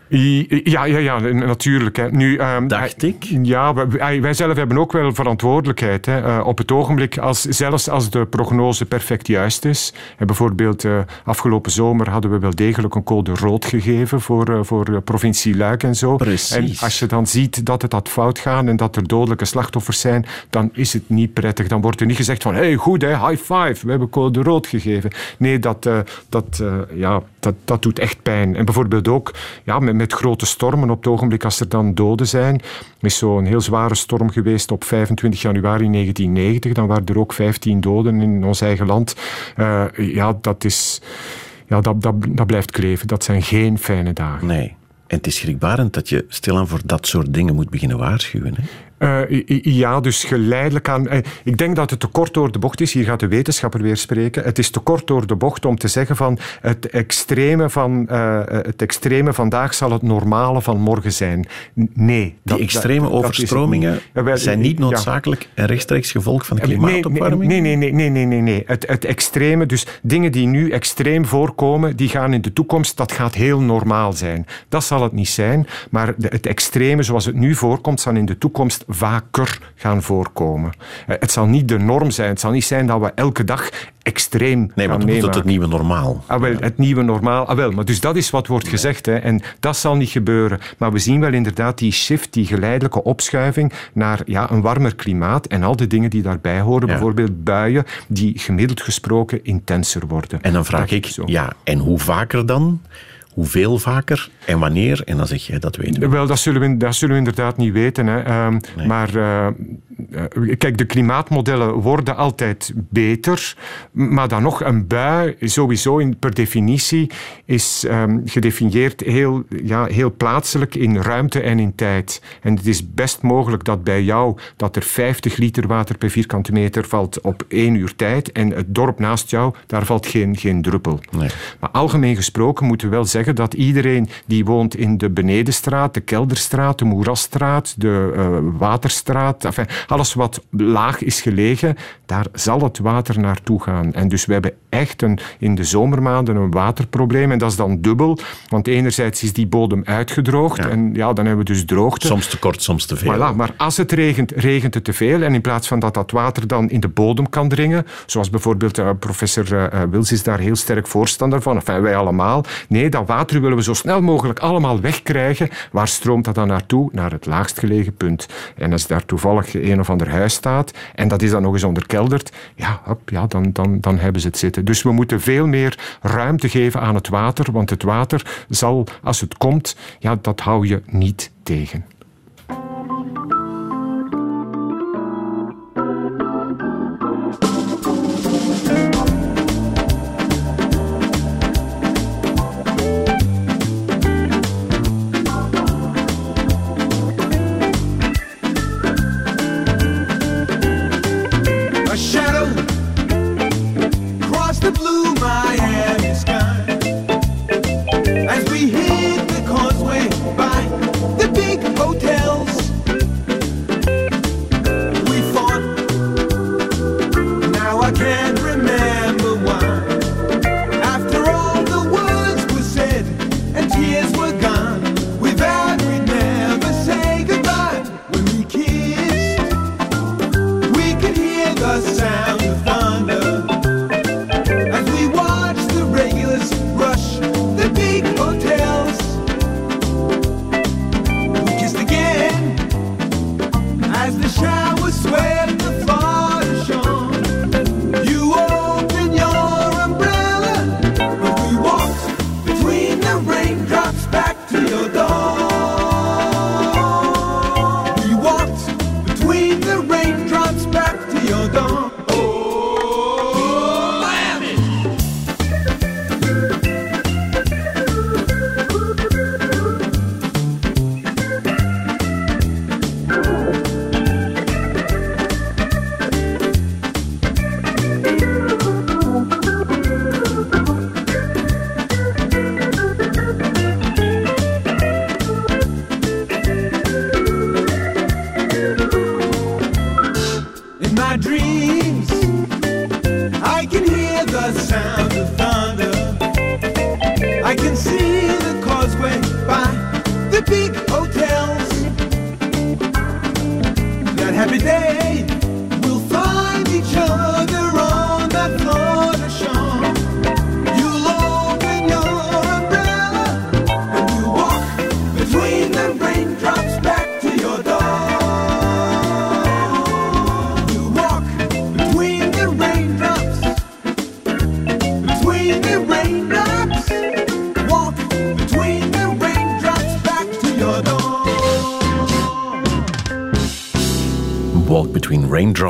Ja, ja, ja natuurlijk. Hè. Nu, um, Dacht ik. Ja, wij, wij, zelf hebben ook wel verantwoordelijkheid. Hè. Uh, op het ogenblik, als, zelfs als de prognose perfect juist is. En bijvoorbeeld uh, afgelopen zomer hadden we wel degelijk een code rood gegeven voor, uh, voor provincie Luik en zo. Precies. En als je dan ziet dat het had fout gaat en dat er dodelijke slachtoffers zijn, dan is het niet prettig. Dan wordt er niet gezegd van, hey, goed, hè, high five, we hebben code rood gegeven. Nee, dat, dat, ja, dat, dat doet echt pijn. En bijvoorbeeld ook ja, met met grote stormen. Op het ogenblik als er dan doden zijn, is zo'n heel zware storm geweest op 25 januari 1990. Dan waren er ook 15 doden in ons eigen land. Uh, ja, dat is... Ja, dat, dat, dat blijft kleven. Dat zijn geen fijne dagen. Nee. En het is schrikbarend dat je stilaan voor dat soort dingen moet beginnen waarschuwen. Hè? Uh, ja, dus geleidelijk aan. Uh, ik denk dat het te kort door de bocht is. Hier gaat de wetenschapper weer spreken. Het is te kort door de bocht om te zeggen van het extreme van uh, het extreme vandaag zal het normale van morgen zijn. Nee. Die extreme dat, overstromingen niet. zijn niet noodzakelijk ja. een rechtstreeks gevolg van de klimaatopwarming? Nee, nee, nee, nee, nee, nee. nee. Het, het extreme, dus dingen die nu extreem voorkomen, die gaan in de toekomst, dat gaat heel normaal zijn. Dat zal het niet zijn, maar de, het extreme zoals het nu voorkomt, zal in de toekomst vaker gaan voorkomen. Eh, het zal niet de norm zijn. Het zal niet zijn dat we elke dag extreem Nee, maar dan het het nieuwe normaal. Ah, wel, het nieuwe normaal. Ah, wel, maar dus dat is wat wordt gezegd. Hè. En dat zal niet gebeuren. Maar we zien wel inderdaad die shift, die geleidelijke opschuiving naar ja, een warmer klimaat en al de dingen die daarbij horen. Bijvoorbeeld buien die gemiddeld gesproken intenser worden. En dan vraag ik, ja, en hoe vaker dan? Hoeveel vaker en wanneer? En dan zeg je, dat weten we. Wel, dat zullen we, dat zullen we inderdaad niet weten. Hè. Ehm, maar uh, kijk, de klimaatmodellen worden altijd beter. Maar dan nog, een bui, sowieso in, per definitie, is um, gedefinieerd heel, ja, heel plaatselijk in ruimte en in tijd. En het is best mogelijk dat bij jou dat er 50 liter water per vierkante meter valt op één uur tijd. En het dorp naast jou, daar valt geen, geen druppel. Nee. Maar algemeen gesproken moeten we wel zeggen dat iedereen die woont in de Benedenstraat, de Kelderstraat, de Moerasstraat, de uh, Waterstraat, enfin, alles wat laag is gelegen, daar zal het water naartoe gaan. En dus we hebben echt een, in de zomermaanden een waterprobleem. En dat is dan dubbel, want enerzijds is die bodem uitgedroogd en ja, dan hebben we dus droogte. Soms te kort, soms te veel. Voilà, maar als het regent, regent het te veel. En in plaats van dat dat water dan in de bodem kan dringen, zoals bijvoorbeeld uh, professor uh, Wils is daar heel sterk voorstander van, enfin wij allemaal. Nee, dat water willen we zo snel mogelijk allemaal wegkrijgen. Waar stroomt dat dan naartoe? Naar het laagst gelegen punt. En als daar toevallig een of ander huis staat en dat is dan nog eens onderkelderd, ja, ja dan, dan, dan hebben ze het zitten. Dus we moeten veel meer ruimte geven aan het water, want het water zal, als het komt, ja, dat hou je niet tegen.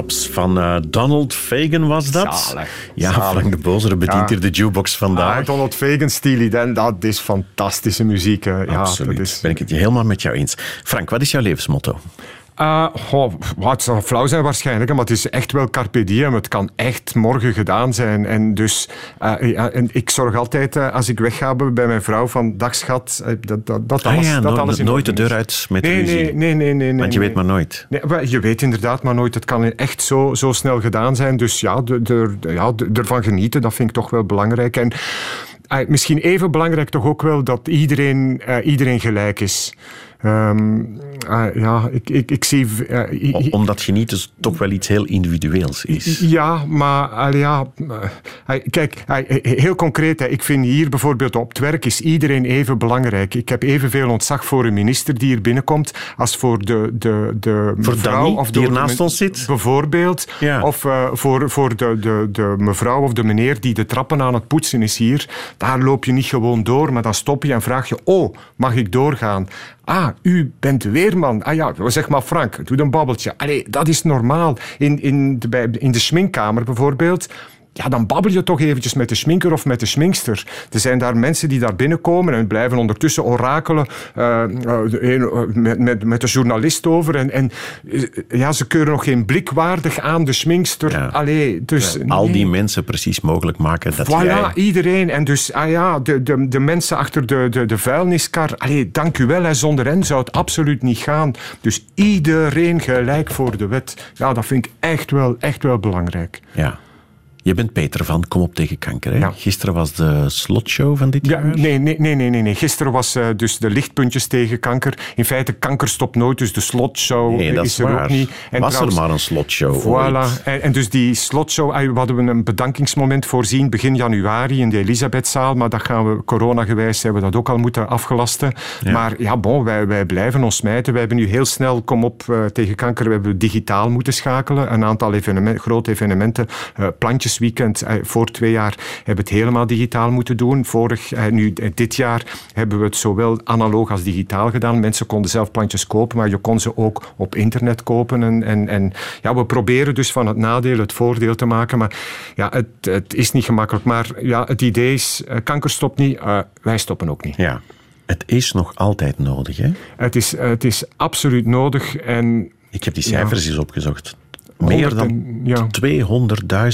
Van uh, Donald Fagan was dat. Zalig. Ja, Frank de Bozere bedient hier de jukebox vandaag. Ah, Donald Fagan, Steely Dan, dat is fantastische muziek. Ja, Absoluut. Dat is... Ben ik het helemaal met jou eens. Frank, wat is jouw levensmotto? Uh, oh, het zal flauw zijn waarschijnlijk, maar het is echt wel carpe diem. Het kan echt morgen gedaan zijn. En dus uh, ja, en ik zorg altijd, uh, als ik wegga bij mijn vrouw, van dag schat, dat, dat, dat ah, alles, ja, dat no, alles in Nooit de deur uit met nee, ruzie. Nee, nee, nee. nee, Want je nee. weet maar nooit. Nee, je weet inderdaad maar nooit. Het kan echt zo, zo snel gedaan zijn. Dus ja, de, de, ja, de, ervan genieten, dat vind ik toch wel belangrijk. En misschien even belangrijk toch ook wel dat iedereen, iedereen gelijk is. Um, uh, ja, ik, ik, ik zie... Uh, Omdat genieten dus toch wel iets heel individueels is. Ja, maar uh, ja, kijk, heel concreet. Ik vind hier bijvoorbeeld op het werk is iedereen even belangrijk. Ik heb evenveel ontzag voor een minister die hier binnenkomt als voor de, de, de voor mevrouw Danny, of die de, hier naast ons zit. Bijvoorbeeld. Ja. Of voor, voor de, de, de mevrouw of de meneer die de trappen aan het poetsen is hier. Daar loop je niet gewoon door, maar dan stop je en vraag je, oh, mag ik doorgaan? Ah, u bent de weerman. Ah ja, zeg maar Frank, doe een babbeltje. Allee, dat is normaal. In, in, de, in de schminkkamer bijvoorbeeld ja, dan babbel je toch eventjes met de schminker of met de schminkster. Er zijn daar mensen die daar binnenkomen en blijven ondertussen orakelen uh, uh, met, met, met de journalist over. En, en uh, ja, ze keuren nog geen blik waardig aan de schminkster. Ja. Allee, dus, ja, al die mensen precies mogelijk maken dat voilà, jij... iedereen. En dus, ah ja, de, de, de mensen achter de, de, de vuilniskar. Allee, dank u wel. Hè. Zonder hen zou het absoluut niet gaan. Dus iedereen gelijk voor de wet. Ja, dat vind ik echt wel, echt wel belangrijk. Ja. Je bent Peter van Kom op tegen kanker. Hè? Ja. Gisteren was de slotshow van dit ja, jaar. Nee, nee, nee, nee, nee. Gisteren was uh, dus de lichtpuntjes tegen kanker. In feite, kanker stopt nooit, dus de slotshow nee, dat is, er waar. ook niet. En was trouwens, er maar een slotshow Voilà. En, en, dus die slotshow, we hadden we een bedankingsmoment voorzien begin januari in de Elisabethzaal, maar dat gaan we coronagewijs hebben we dat ook al moeten afgelasten. Ja. Maar ja, bon, wij, wij blijven ons smijten. Wij hebben nu heel snel Kom op uh, tegen kanker, we hebben digitaal moeten schakelen. Een aantal grote evenementen, uh, plantjesweekend, voor twee jaar hebben we het helemaal digitaal moeten doen. Vorig, nu, dit jaar hebben we het zowel analoog als digitaal gedaan. Mensen konden zelf plantjes kopen, maar je kon ze ook op internet kopen. En, en, en ja, we proberen dus van het nadeel het voordeel te maken. Maar ja, het, het is niet gemakkelijk. Maar ja, het idee is, kanker stopt niet, uh, wij stoppen ook niet. Ja, het is nog altijd nodig, hè? Het is, het is absoluut nodig. En, Ik heb die cijfers ja. eens opgezocht. Meer dan ja.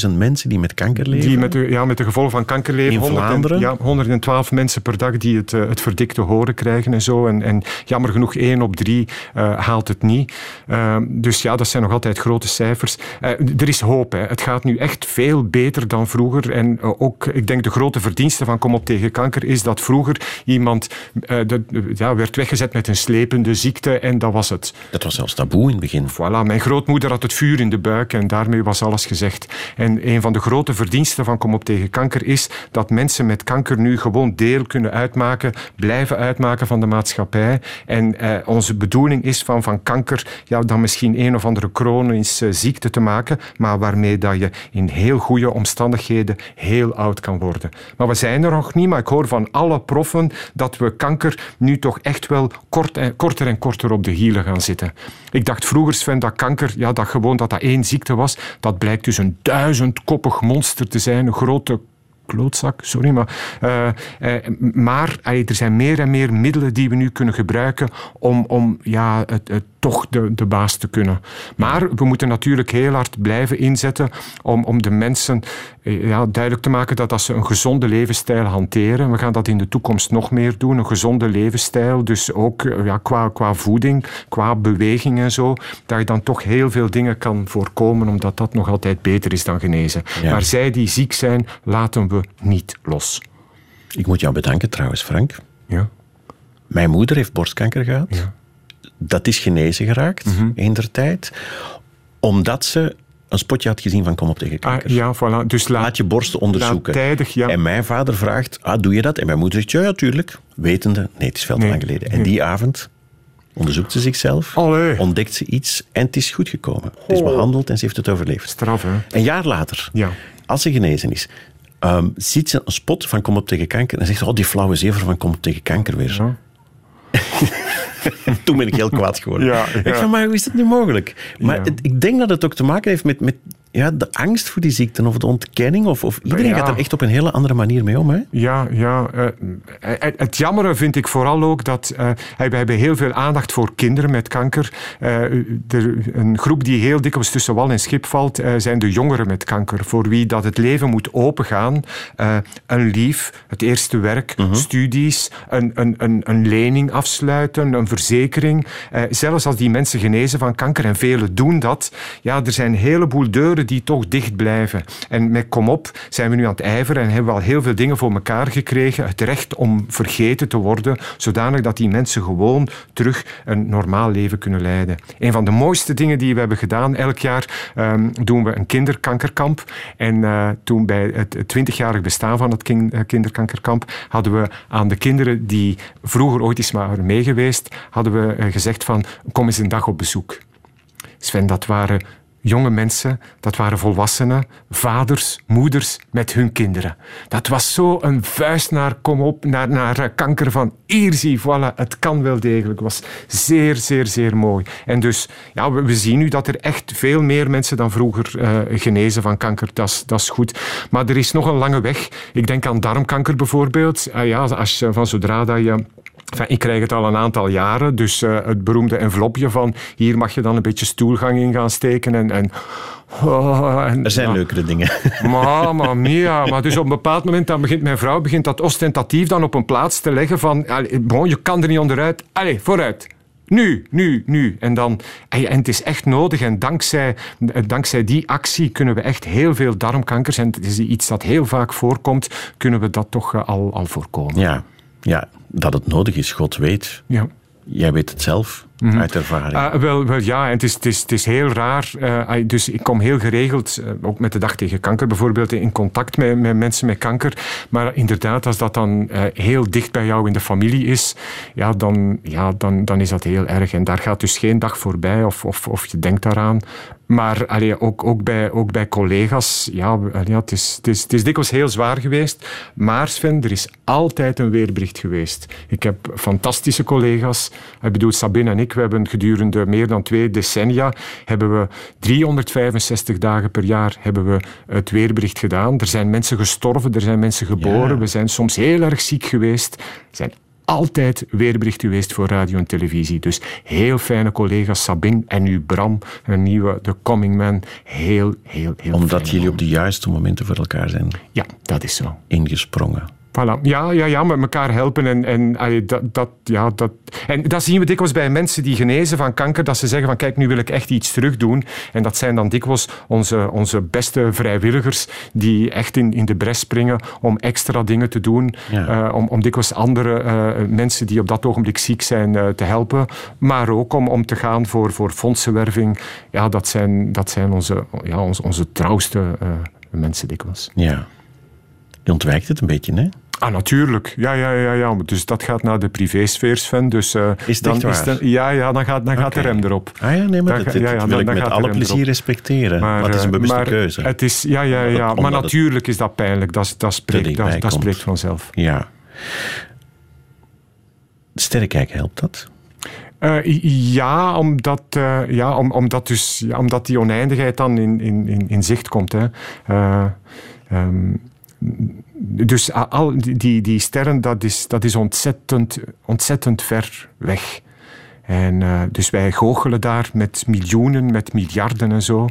200.000 mensen die met kanker leven. Die met de, ja, met de gevolgen van kanker leven. In 100 Vlaanderen? Ja, 112 mensen per dag die het, uh, het verdikte horen krijgen en zo. En, en jammer genoeg, één op drie uh, haalt het niet. Uh, dus ja, dat zijn nog altijd grote cijfers. Eh, er is hoop. Hè. Het gaat nu echt veel beter dan vroeger. En eh, ook, ik denk, de grote verdienste van Kom op tegen kanker is dat vroeger iemand eh, de, ja, werd weggezet met een slepende ziekte en dat was het. Dat was zelfs taboe in het begin. Voilà, mijn grootmoeder had het vuur in de buik en daarmee was alles gezegd. En een van de grote verdiensten van Kom op tegen kanker is dat mensen met kanker nu gewoon deel kunnen uitmaken, blijven uitmaken van de maatschappij. En eh, onze bedoeling is van, van kanker ja, dan misschien een of andere chronische ziekte te maken, maar waarmee dat je in heel goede omstandigheden heel oud kan worden. Maar we zijn er nog niet, maar ik hoor van alle proffen dat we kanker nu toch echt wel kort korter en korter op de hielen gaan zitten. Ik dacht vroeger, Sven, dat kanker, ja, dat gewoon dat dat één ziekte was. Dat blijkt dus een duizendkoppig monster te zijn, een grote klootzak, sorry, maar... Uh, uh, maar er zijn meer en meer middelen die we nu kunnen gebruiken om, om ja, het, het toch de, de baas te kunnen. Maar we moeten natuurlijk heel hard blijven inzetten om, om de mensen ja, duidelijk te maken dat als ze een gezonde levensstijl hanteren, we gaan dat in de toekomst nog meer doen, een gezonde levensstijl, dus ook ja, qua, qua voeding, qua beweging en zo, dat je dan toch heel veel dingen kan voorkomen, omdat dat nog altijd beter is dan genezen. Ja. Maar zij die ziek zijn, laten we niet los. Ik moet jou bedanken trouwens, Frank. Ja. Mijn moeder heeft borstkanker gehad. Ja. Dat is genezen geraakt, Mhm. in der tijd. Omdat ze een spotje had gezien van Kom op tegen kanker. Ah, ja, voilà. Dus laat, Laat je borsten onderzoeken. tijdig, ja. En mijn vader vraagt, ah, doe je dat? En mijn moeder zegt, ja, ja, tuurlijk. Wetende, nee, het is veel te Nee. lang geleden. En Nee. die avond onderzoekt ze zichzelf, Allee. ontdekt ze iets en het is goed gekomen. Het is behandeld en ze heeft het overleefd. Straf, hè? Een jaar later, Ja. als ze genezen is, ehm, ziet ze een spot van Kom op tegen kanker en zegt ze, oh, die flauwe zever van Kom op tegen kanker weer. Ja. Toen ben ik heel kwaad geworden. Ja, ja. Ik van, maar hoe is dat nu mogelijk? Maar het- ik denk dat het ook te maken heeft met, met ja, de angst voor die ziekte of de ontkenning. Of, of iedereen Ja. gaat er echt op een hele andere manier mee om. Hè? Ja, ja eh, het, het jammere vind ik vooral ook dat eh, we hebben heel veel aandacht voor kinderen met kanker. Eh, er, een groep die heel dikwijls tussen wal en schip valt, eh, zijn de jongeren met kanker. Voor wie dat het leven moet opengaan. Eh, een lief, het eerste werk, studies, een, een, een, een lening afsluiten, een verzekering. Eh, zelfs als die mensen genezen van kanker, en velen doen dat, ja, er zijn een heleboel deuren die toch dicht blijven. En met Kom op zijn we nu aan het ijveren en hebben we al heel veel dingen voor elkaar gekregen. Het recht om vergeten te worden, zodanig dat die mensen gewoon terug een normaal leven kunnen leiden. Een van de mooiste dingen die we hebben gedaan, elk jaar ehm, doen we een kinderkankerkamp. En eh, toen bij het 20-jarig bestaan van het eh, kinderkankerkamp hadden we aan de kinderen die vroeger ooit eens waren meegeweest, hadden we eh, gezegd van kom eens een dag op bezoek. Sven, dat waren jonge mensen, dat waren volwassenen, vaders, moeders met hun kinderen. Dat was zo een vuist naar, kom op, naar, naar kanker van hier zie, voilà, het kan wel degelijk. Was zeer, zeer, zeer mooi. En dus, ja, we, zien nu dat er echt veel meer mensen dan vroeger eh, genezen van kanker. Dat is- goed. Maar er is nog een lange weg. Ik denk aan darmkanker bijvoorbeeld. Ah ja, als van zodra dat je Enfin, ik krijg het al een aantal jaren, dus eh, het beroemde envelopje van hier mag je dan een beetje stoelgang in gaan steken. En, en, oh, en- Er zijn leukere dingen. Mamma mia. Maar dus op een bepaald moment dan begint mijn vrouw begint dat ostentatief dan op een plaats te leggen van allee, bon, je kan er niet onderuit. Allee, vooruit. Nu, nu, nu. En, dan, en het is echt nodig. En dankzij, dankzij die actie kunnen we echt heel veel darmkankers, en het is iets dat heel vaak voorkomt, kunnen we dat toch eh, al, al voorkomen. Ja, ja, dat het nodig is, God weet. Ja. Jij weet het zelf, Mhm. uit ervaring. Ah, wel, wel, ja, en het is, het is, het is heel raar. eh, dus ik kom heel geregeld, eh, ook met de Dag tegen Kanker bijvoorbeeld, in contact met, met mensen met kanker. Maar inderdaad, als dat dan eh, heel dicht bij jou in de familie is, ja, dan, ja, dan, dan is dat heel erg. En daar gaat dus geen dag voorbij of, of, of je denkt daaraan. Maar allee, ook, ook, bij, ook bij collega's, ja, allee, het, is, het, is, het is dikwijls heel zwaar geweest. Maar Sven, er is altijd een weerbericht geweest. Ik heb fantastische collega's. Ik bedoel, Sabine en ik, we hebben gedurende meer dan twee decennia, hebben we 365 dagen per jaar hebben we het weerbericht gedaan. Er zijn mensen gestorven, er zijn mensen geboren. Ja. We zijn soms heel erg ziek geweest. Er zijn altijd weerbericht geweest voor radio en televisie. Dus heel fijne collega's, Sabine en nu Bram, een nieuwe, de Coming Man. Heel, heel, heel Omdat jullie op de juiste momenten voor elkaar zijn Ja, dat is zo. ingesprongen. Voilà. Ja, ja, ja, met elkaar helpen. En, en, allee, dat, dat, ja, dat, en dat zien we dikwijls bij mensen die genezen van kanker, dat ze zeggen van kijk, nu wil ik echt iets terug doen. En dat zijn dan dikwijls onze, onze beste vrijwilligers die echt in, in de bres springen om extra dingen te doen. Ja. eh, om, om dikwijls andere eh, mensen die op dat ogenblik ziek zijn eh, te helpen. Maar ook om, om te gaan voor, voor fondsenwerving. Ja, dat zijn, dat zijn onze, ja, onze, onze trouwste mensen dikwijls. Ja. Je ontwijkt het een beetje, hè? Ah, natuurlijk. Ja, ja, ja, ja. Dus dat gaat naar de privésfeer, Sven. Dus, eh, Is dan waar? de- ja, ja, dan gaat, dan gaat de rem erop. Ah ja, nee, maar Dan dat, ja, ja, wil dan- ik dan met alle plezier erop. respecteren. Maar, het is een eh, bewuste maar keuze. Het is, ja, ja, ja. Maar natuurlijk is dat pijnlijk. Dat, dat, spreekt, dat, dat spreekt vanzelf. Ja. Sterrenkijken, helpt dat? Eh, ja, omdat, eh, ja, om, omdat, dus, ja, omdat die oneindigheid dan in, in, in, in zicht komt. Hè. Ehm, dus al die- die, die sterren, dat is, dat is ontzettend, ontzettend ver weg. En, eh, dus wij goochelen daar met miljoenen, met miljarden en zo.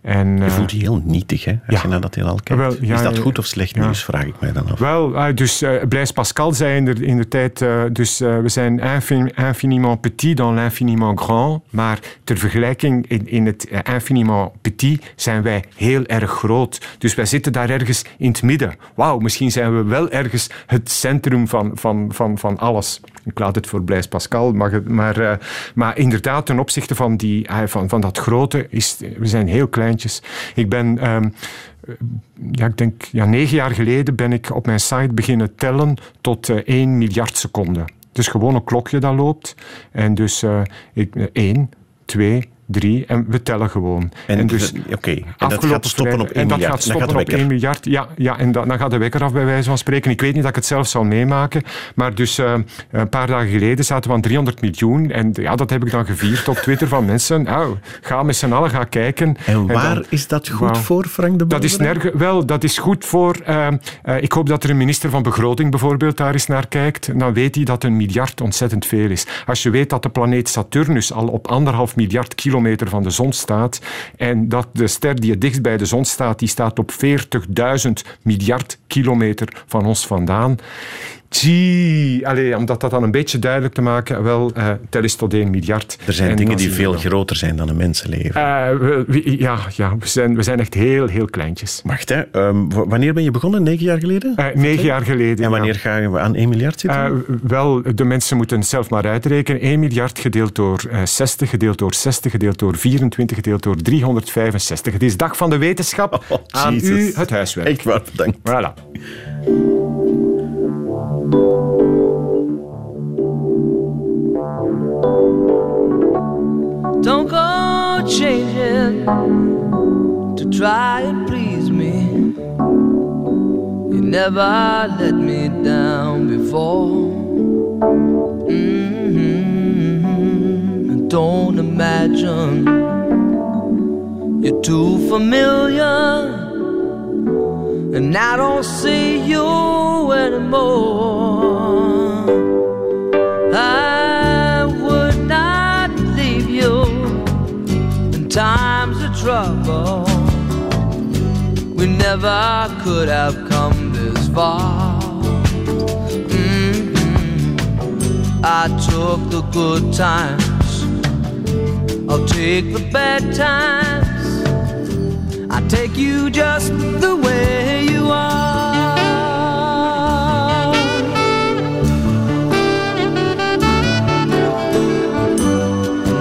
En, Je eh, voelt je heel nietig, hè? Als ja. je naar dat heelal kijkt. Wel, ja, is dat goed of slecht ja. nieuws, vraag ik mij dan af. Wel, ah, dus eh, Blaise Pascal zei in de, in de tijd, eh, dus we zijn infin- infiniment petit dans l'infiniment grand, maar ter vergelijking in, in het infiniment petit zijn wij heel erg groot. Dus wij zitten daar ergens in het midden. Wauw, misschien zijn we wel ergens het centrum van, van, van, van alles. Ik laat het voor Blaise Pascal, maar, maar, maar inderdaad, ten opzichte van, die, van, van dat grote, is, we zijn heel kleintjes. Ik ben... ehm, ja, ik denk, ja, negen jaar geleden ben ik op mijn site beginnen tellen tot eh 1 miljard seconden. Het is gewoon een klokje dat loopt. En dus eh ik, 1, 2, drie en we tellen gewoon. En, dus, oké, en dat gaat stoppen op 1 en dat miljard. Gaat stoppen op 1 miljard, ja. ja en dan gaat de wekker af bij wijze van spreken. Ik weet niet dat ik het zelf zal meemaken, maar dus uh, een paar dagen geleden zaten we aan 300 miljoen en ja, dat heb ik dan gevierd op Twitter van mensen, nou, ga met z'n allen gaan kijken. En waar en is dat goed voor, Frank de Boer? Dat is nergens, wel, dat is goed voor, uh, uh, ik hoop dat er een minister van Begroting bijvoorbeeld daar eens naar kijkt, dan weet hij dat een miljard ontzettend veel is. Als je weet dat de planeet Saturnus al op anderhalf miljard kilometer van de zon staat en dat de ster die het dichtst bij de zon staat, die staat op 40.000 miljard kilometer van ons vandaan. Gee, Allee, om dat dan een beetje duidelijk te maken, wel, uh, tel is tot 1 miljard. Er zijn dingen die veel groter zijn dan een mensenleven. Uh, we, ja, ja we, zijn, we zijn echt heel, heel kleintjes. Wacht, hè. Um, wanneer ben je begonnen? Negen jaar geleden? Uh, negen jaar geleden, En wanneer ja. gaan we aan 1 miljard zitten? wel, de mensen moeten zelf maar uitrekenen. 1 miljard gedeeld door 60, gedeeld door 60, gedeeld door 24, gedeeld door 365. Het is dag van de wetenschap. Oh, aan u het huiswerk. Echt waar, bedankt. Voilà. Don't go changing to try and please me. You never let me down before. Mm-hmm. Don't imagine you're too familiar, and I don't see you anymore. I would not leave you in times of trouble. We never could have come this far. Mm-hmm. I took the good times, I'll take the bad times. Take you just the way you are.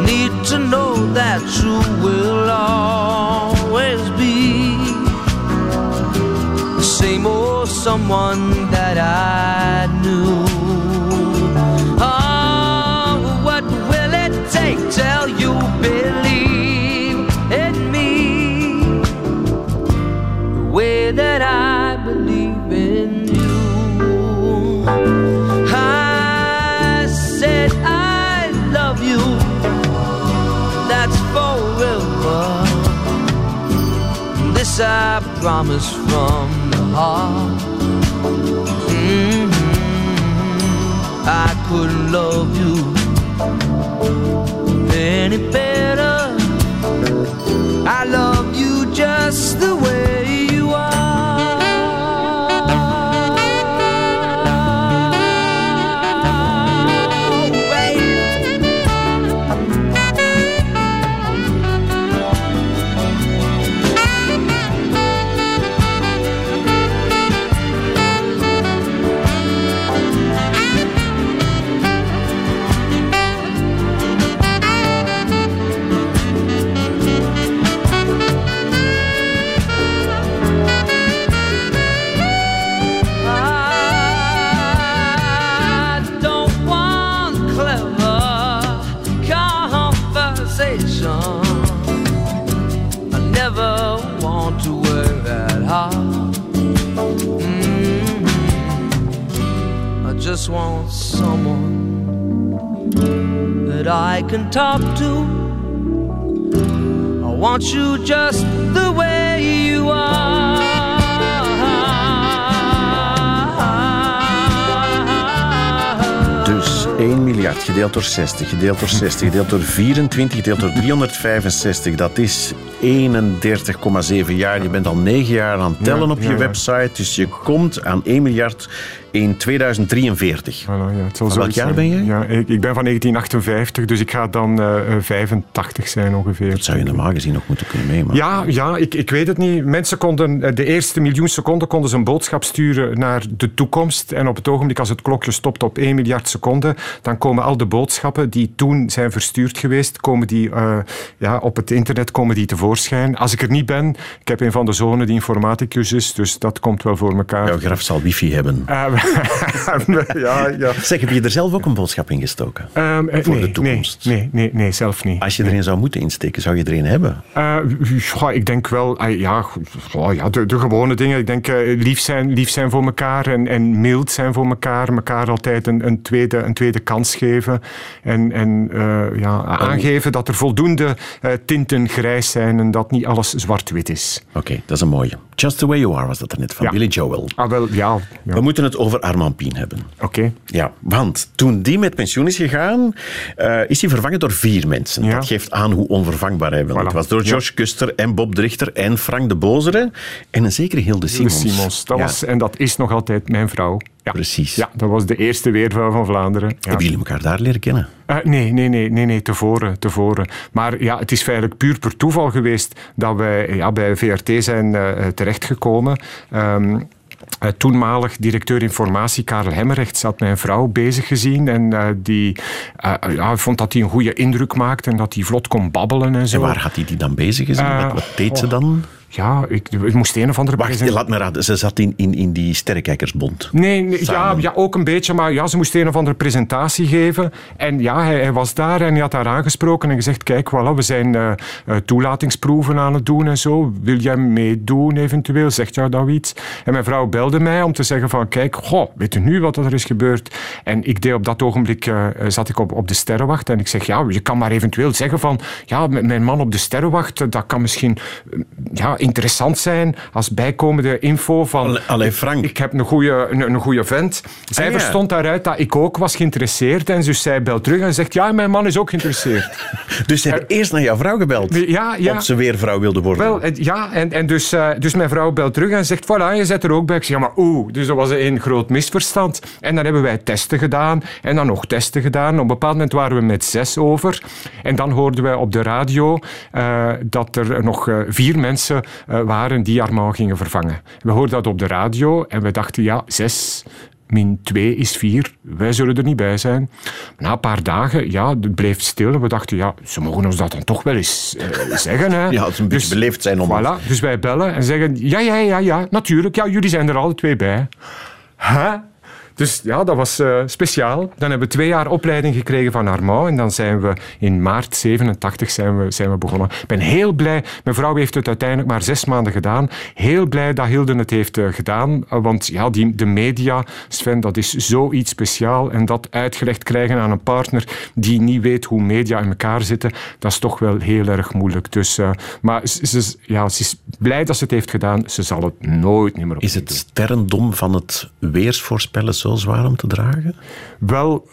Need to know that you will always be the same old someone that I I promise from the heart. Mm-hmm. I couldn't love you any better. I love you just the way that I can talk to. I want you just the way you are. Dus 1 miljard gedeeld door 60, gedeeld door 60, gedeeld door 24, gedeeld door 365. Dat is 31,7 jaar. Je bent al 9 jaar aan het tellen Ja, op je ja, ja. website. Dus je komt aan 1 miljard in 2043. Voilà, ja, het zal welk jaar zijn. ben jij? Ja, ik, ik ben van 1958, dus ik ga dan eh, eh, 85 zijn ongeveer. Dat zou je normaal gezien nog moeten kunnen meemaken. Ja, ja ik, ik weet het niet. Mensen konden eh, de eerste miljoen seconden konden ze een boodschap sturen naar de toekomst. En op het ogenblik als het klokje stopt op 1 miljard seconden, dan komen al de boodschappen die toen zijn verstuurd geweest, komen die, eh, ja, op het internet komen die tevoorschijn. Als ik er niet ben, ik heb een van de zonen die informaticus is, dus dat komt wel voor elkaar. Jouw graf zal wifi hebben. Eh, ja, ja. Zeg, heb je er zelf ook een boodschap in gestoken? Um, voor nee, de toekomst? Nee, nee, nee, zelf niet. Als je er een zou moeten insteken, zou je er een hebben? Uh, ik denk wel, uh, ja, ja de, de, gewone dingen. Ik denk lief, zijn, lief zijn voor elkaar en, en mild zijn voor elkaar. Elkaar altijd een, een, tweede, een tweede kans geven. En, en ja, aangeven dat er voldoende tinten grijs zijn en dat niet alles zwart-wit is. Oké, dat is een mooie. Just the way you are was dat er net van Billy Joel. Ah, wel, ja, We moeten het over Armand Pien hebben. Oké. Ja, want toen die met pensioen is gegaan, uh, is hij vervangen door vier mensen. Dat geeft aan hoe onvervangbaar hij was. Het was door George Kuster en Bob Drichter en Frank de Bozere en een zekere Hilde Simons. Hilde Simons. Dat was, en dat is nog altijd mijn vrouw. Ja. Precies. Ja, dat was de eerste weervrouw van Vlaanderen. Ja. Hebben jullie elkaar daar leren kennen? Uh, nee, nee, nee, nee, nee, tevoren, tevoren. Maar ja, het is feitelijk puur per toeval geweest dat wij ja, bij VRT zijn uh, terechtgekomen. Um, uh, toenmalig directeur informatie Karel Hemmerrecht had mijn vrouw bezig gezien en uh, die uh, ja, vond dat hij een goede indruk maakte en dat hij vlot kon babbelen en zo. En waar had hij die dan bezig gezien? wat, wat deed ze dan? Ja, ik, ik, moest een of andere... Wacht, laat me raden. Ze zat in, in, in die Sterrenkijkersbond. Nee, ja, ja, ook een beetje. Maar ja, ze moest een of andere presentatie geven. En ja, hij, hij was daar en hij had haar aangesproken en gezegd... Kijk, voilà, we zijn uh, toelatingsproeven aan het doen en zo. Wil jij meedoen eventueel? Zegt jou dat iets? En mijn vrouw belde mij om te zeggen van... Kijk, goh, weet je nu wat er is gebeurd? En ik deed op dat ogenblik... Uh, zat ik op, op de sterrenwacht en ik zeg... Ja, je kan maar eventueel zeggen van... Ja, mijn man op de sterrenwacht, dat kan misschien... Ja, interessant zijn als bijkomende info van... Allee, Frank. Ik heb een goede, een, een goede vent. Zij ah, verstond daaruit dat ik ook was geïnteresseerd. En dus zij belt terug en zegt, ja, mijn man is ook geïnteresseerd. dus ze hebben eerst naar jouw vrouw gebeld? Ja, ja. Of ze weer vrouw wilde worden? Wel, ja, en, en dus, uh, dus mijn vrouw belt terug en zegt, voilà, je zet er ook bij. Ik zeg, ja, maar oeh. Dus dat was een groot misverstand. En dan hebben wij testen gedaan en dan nog testen gedaan. Op een bepaald moment waren we met zes over. En dan hoorden wij op de radio uh, dat er nog uh, vier mensen waren die Armand gingen vervangen. We hoorden dat op de radio en we dachten, ja, zes min 2 is 4. Wij zullen er niet bij zijn. Na een paar dagen, ja, het bleef stil. En we dachten, ja, ze mogen ons dat dan toch wel eens uh, zeggen. Hè. Ja, het is een beetje dus, beleefd zijn om... Voilà, dus wij bellen en zeggen, ja, ja, ja, ja, natuurlijk. Ja, jullie zijn er alle twee bij. Huh? Dus ja, dat was uh, speciaal. Dan hebben we twee jaar opleiding gekregen van Armand. En dan zijn we in maart 87 zijn we, zijn we begonnen. Ik ben heel blij. Mijn vrouw heeft het uiteindelijk maar zes maanden gedaan. Heel blij dat Hilde het heeft uh, gedaan. Uh, want ja, die, de media, Sven, dat is zoiets speciaal. En dat uitgelegd krijgen aan een partner die niet weet hoe media in elkaar zitten, dat is toch wel heel erg moeilijk. Dus, maar ze, ja, ze is blij dat ze het heeft gedaan. Ze zal het nooit meer op Is het sterrendom van het weersvoorspellen zo zwaar om te dragen? Wel,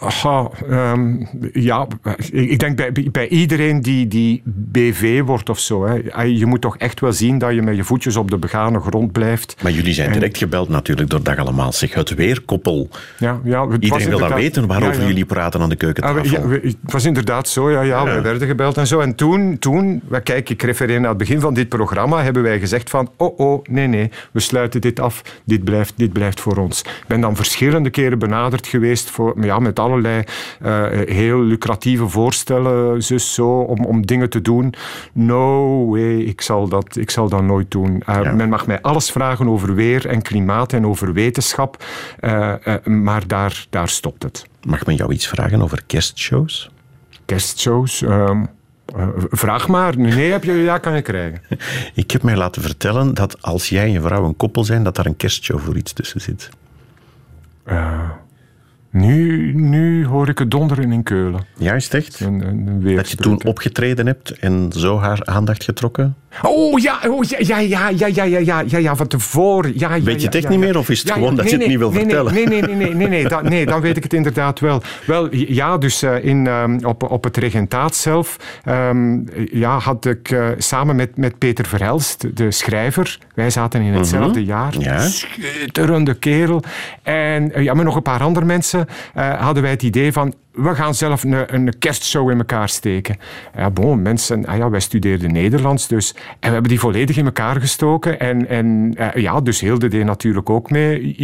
um, ja, ik denk bij, bij iedereen die, die BV wordt of zo. Hè, je moet toch echt wel zien dat je met je voetjes op de begane grond blijft. Maar jullie zijn direct gebeld natuurlijk door Dag Allemaal. Zeg, het weerkoppel. Ja, ja, het iedereen wil dat weten waarover jullie praten aan de keukentafel. Ah, ja, het was inderdaad zo, ja, ja, wij werden gebeld en zo. En toen, toen kijk, ik refereer naar het begin van dit programma, hebben wij gezegd van, oh, oh, nee, nee, we sluiten dit af. Dit blijft, dit blijft voor ons. Ik ben dan verschillende keren benaderd geweest voor, ja, met allerlei uh, heel lucratieve voorstellen, zus, zo, om, om dingen te doen. No way, ik zal dat, ik zal dat nooit doen. Uh, Men mag mij alles vragen over weer en klimaat en over wetenschap, uh, maar daar, daar stopt het. Mag men jou iets vragen over kerstshows? Kerstshows? Uh, vraag maar. Nee, heb je, ja, kan je krijgen. Ik heb mij laten vertellen dat als jij en je vrouw een koppel zijn, dat daar een kerstshow voor iets tussen zit. Uh, nu, nu hoor ik het donderen in Keulen. Juist echt? Een, een dat je toen opgetreden hebt en zo haar aandacht getrokken? Oh ja, oh, ja, ja, ja, ja, ja, ja, ja, ja, van tevoren. Ja, ja, weet je het echt niet meer of is het gewoon dat je het niet wil vertellen? Nee, nee, nee, nee, nee, nee, dan, nee, dan weet ik het inderdaad wel. Wel, ja, dus uh, in, um, op, op het regentaat zelf um, ja, had ik uh, samen met, met Peter Verhelst, de schrijver, wij zaten in hetzelfde mm -hmm. jaar, ja. schitterende kerel, en uh, ja, met nog een paar andere mensen hadden wij het idee van we gaan zelf een, een kerstshow in elkaar steken. Ja, bon, mensen, ah ja, wij studeerden Nederlands dus. En we hebben die volledig in elkaar gestoken. En, en uh, ja, dus Hilde deed natuurlijk ook mee.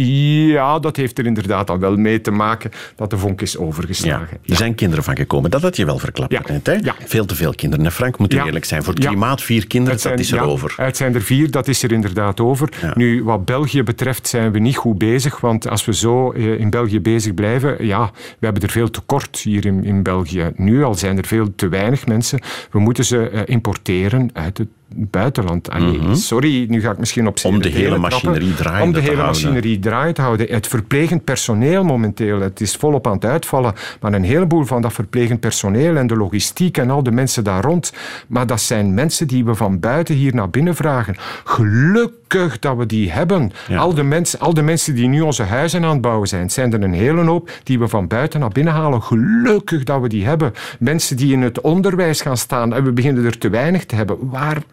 Ja, dat heeft er inderdaad al wel mee te maken dat de vonk is overgeslagen. er zijn kinderen van gekomen. Dat had je wel verklapt ja. net, hè? Veel te veel kinderen. En Frank, moet eerlijk zijn. Voor het klimaat vier kinderen, zijn, dat is er over. Het zijn er vier, dat is er inderdaad over. Nu, wat België betreft zijn we niet goed bezig. Want als we zo eh, in België bezig blijven, ja, we hebben er veel tekort hier in, in België. Nu al zijn er veel te weinig mensen. We moeten ze eh, importeren uit het buitenland. Mhm. Sorry, nu ga ik misschien op Om de hele machinerie draaien Om de hele machinerie draaien te houden. Het verplegend personeel momenteel, het is volop aan het uitvallen. Maar een heleboel van dat verplegend personeel en de logistiek en al de mensen daar rond. Maar dat zijn mensen die we van buiten hier naar binnen vragen. Gelukkig dat we die hebben. Al, de mensen, al de mensen die nu onze huizen aan het bouwen zijn, het zijn er een hele hoop die we van buiten naar binnen halen. Gelukkig dat we die hebben. Mensen die in het onderwijs gaan staan en we beginnen er te weinig te hebben. Waar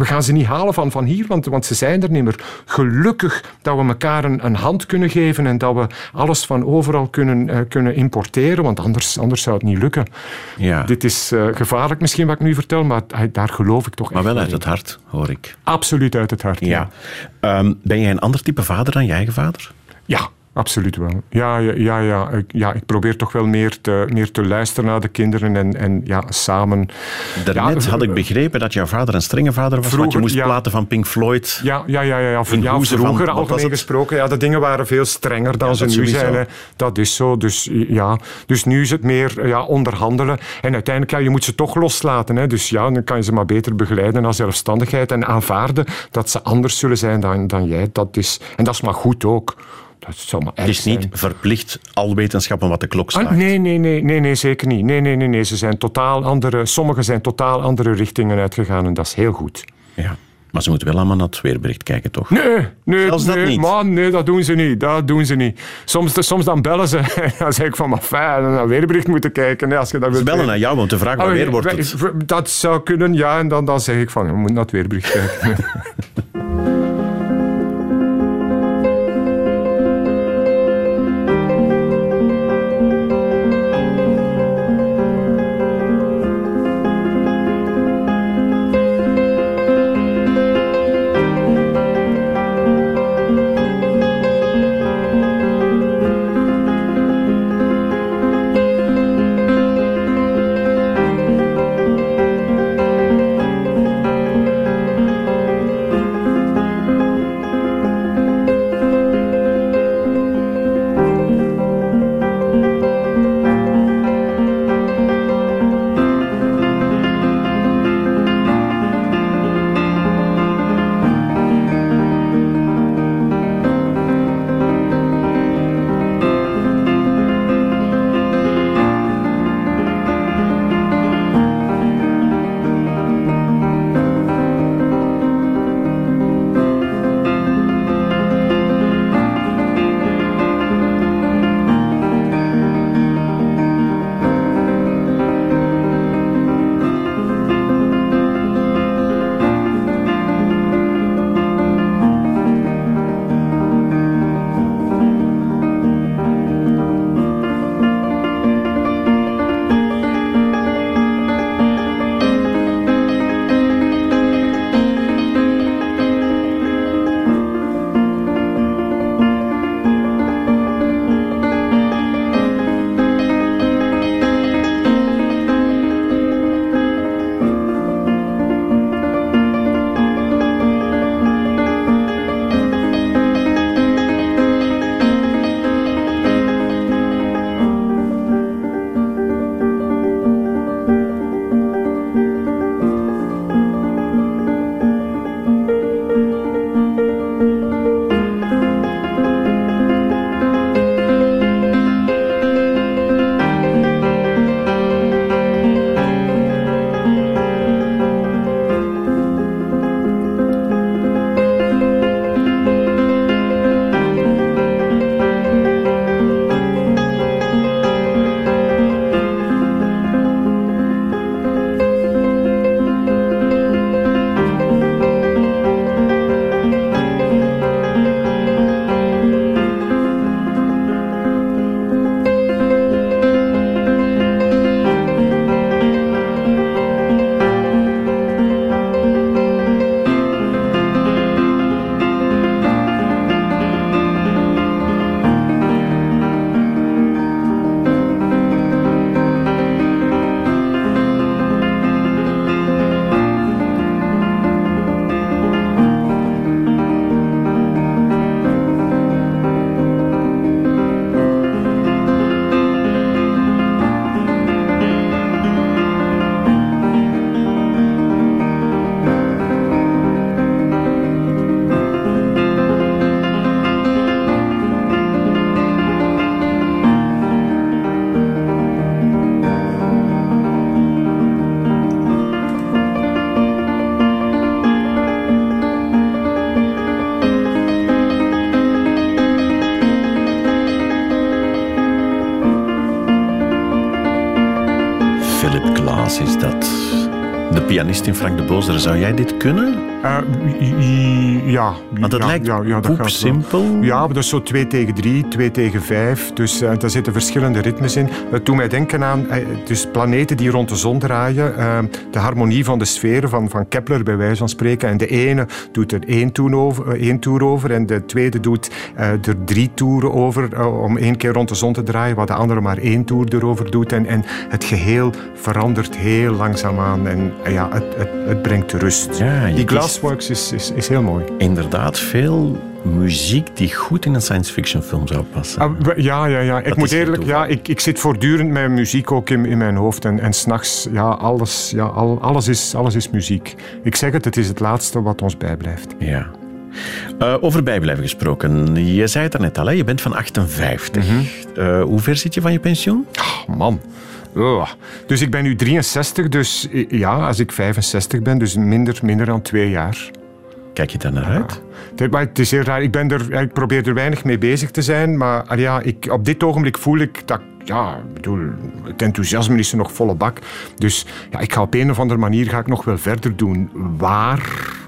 we gaan ze niet halen van, van hier, want, want ze zijn er niet meer. Gelukkig dat we elkaar een, een hand kunnen geven en dat we alles van overal kunnen, uh, kunnen importeren, want anders, anders zou het niet lukken. Ja. Dit is uh, gevaarlijk misschien wat ik nu vertel, maar daar geloof ik toch maar wel uit het hart, hoor ik. Absoluut uit het hart, ja. ja. Um, ben jij een ander type vader dan je eigen vader? Ja, Absoluut wel. Ja, ja, ja, ja. Ik, ja, ik probeer toch wel meer te, meer te luisteren naar de kinderen en, en ja, samen... Daarnet ja, had ik begrepen dat jouw vader een strenge vader was, vroeger, want je moest ja, platen van Pink Floyd... Ja, ja, ja, ja, ja, vroeger van, algemeen gesproken. Ja, de dingen waren veel strenger dan ze nu zijn. Dat is zo. Dus, ja, dus nu is het meer ja, onderhandelen. En uiteindelijk, ja, je moet ze toch loslaten. Hè. Dus ja, dan kan je ze maar beter begeleiden naar zelfstandigheid en aanvaarden dat ze anders zullen zijn dan, dan jij. Dat is, en dat is maar goed ook. Dat het is niet verplicht al wetenschappen wat de klok slaat. Ah, nee, nee, nee, nee, nee, zeker niet. Nee, nee, nee, nee. Ze zijn totaal andere, sommige zijn totaal andere richtingen uitgegaan en dat is heel goed. Ja. Maar ze moeten wel allemaal naar het weerbericht kijken, toch? Nee, nee, Zelfs nee, dat niet. Man, nee, dat doen ze niet. Dat doen ze niet. Soms, soms dan bellen ze en dan zeg ik van, maar fijn, naar het weerbericht moeten kijken. Nee, als je dat ze bellen naar jou om te vragen, wanneer oh, wordt het? Dat zou kunnen, ja. En dan, dan zeg ik van, je moet naar het weerbericht kijken. Frank de Bozer. Zou jij dit kunnen? Uh, ja. Want het ja, lijkt ja, ja, dat simpel. Ja, dat is zo 2 tegen 3, 2 tegen 5. Dus uh, daar zitten verschillende ritmes in. Het doet mij denken aan dus planeten die rond de zon draaien. De harmonie van de sferen van, van Kepler, bij wijze van spreken. En de ene doet er één toer over, één toer over en de tweede doet er drie toeren over om één keer rond de zon te draaien, wat de andere maar één toer erover doet. En, en het geheel verandert heel langzaamaan en ja, het, het, het brengt rust. Ja, die Glassworks is, is, is heel mooi. Inderdaad, veel muziek die goed in een science fiction film zou passen. Ah, ja, ja, ja. Ik moet eerlijk, ja, ik, ik zit voortdurend met muziek ook in, in mijn hoofd. En, en s'nachts, ja, alles, ja al, alles, is, alles is muziek. Ik zeg het, het is het laatste wat ons bijblijft. Ja. Uh, over bijblijven gesproken. Je zei het er net al, hè? je bent van 58. Mm uh, hoe ver zit je van je pensioen? Oh, man. Oh. Dus ik ben nu 63, dus ja, als ik 65 ben, dus minder, minder dan twee jaar. Kijk je daar naar uit? Ja. Het is heel raar. Ik, ben er, ik probeer er weinig mee bezig te zijn, maar ja, ik, op dit ogenblik voel ik dat ja, bedoel, het enthousiasme is er nog volle bak. Dus ja, ik ga op een of andere manier ga ik nog wel verder doen. Waar?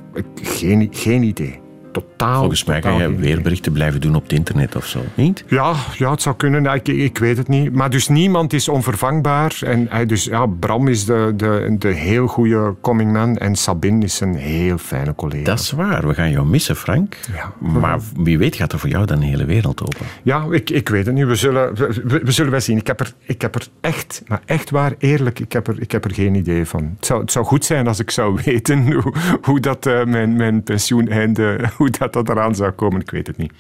Geen, geen idee totaal... Volgens mij ga je weerberichten blijven doen op het internet of zo, niet? Ja, ja het zou kunnen. Ik, ik weet het niet. Maar dus niemand is onvervangbaar. En hij dus, ja, Bram is de, de, de heel goede coming man en Sabine is een heel fijne collega. Dat is waar. We gaan jou missen, Frank. Ja. Maar wie weet gaat er voor jou dan een hele wereld open. Ja, ik, ik weet het niet. We zullen, we, we zullen wel zien. Ik heb, er, ik heb er echt, maar echt waar, eerlijk, ik heb er, ik heb er geen idee van. Het zou, het zou goed zijn als ik zou weten hoe, hoe dat uh, mijn, mijn pensioeneinde hoe dat, dat eraan zou komen, ik weet het niet.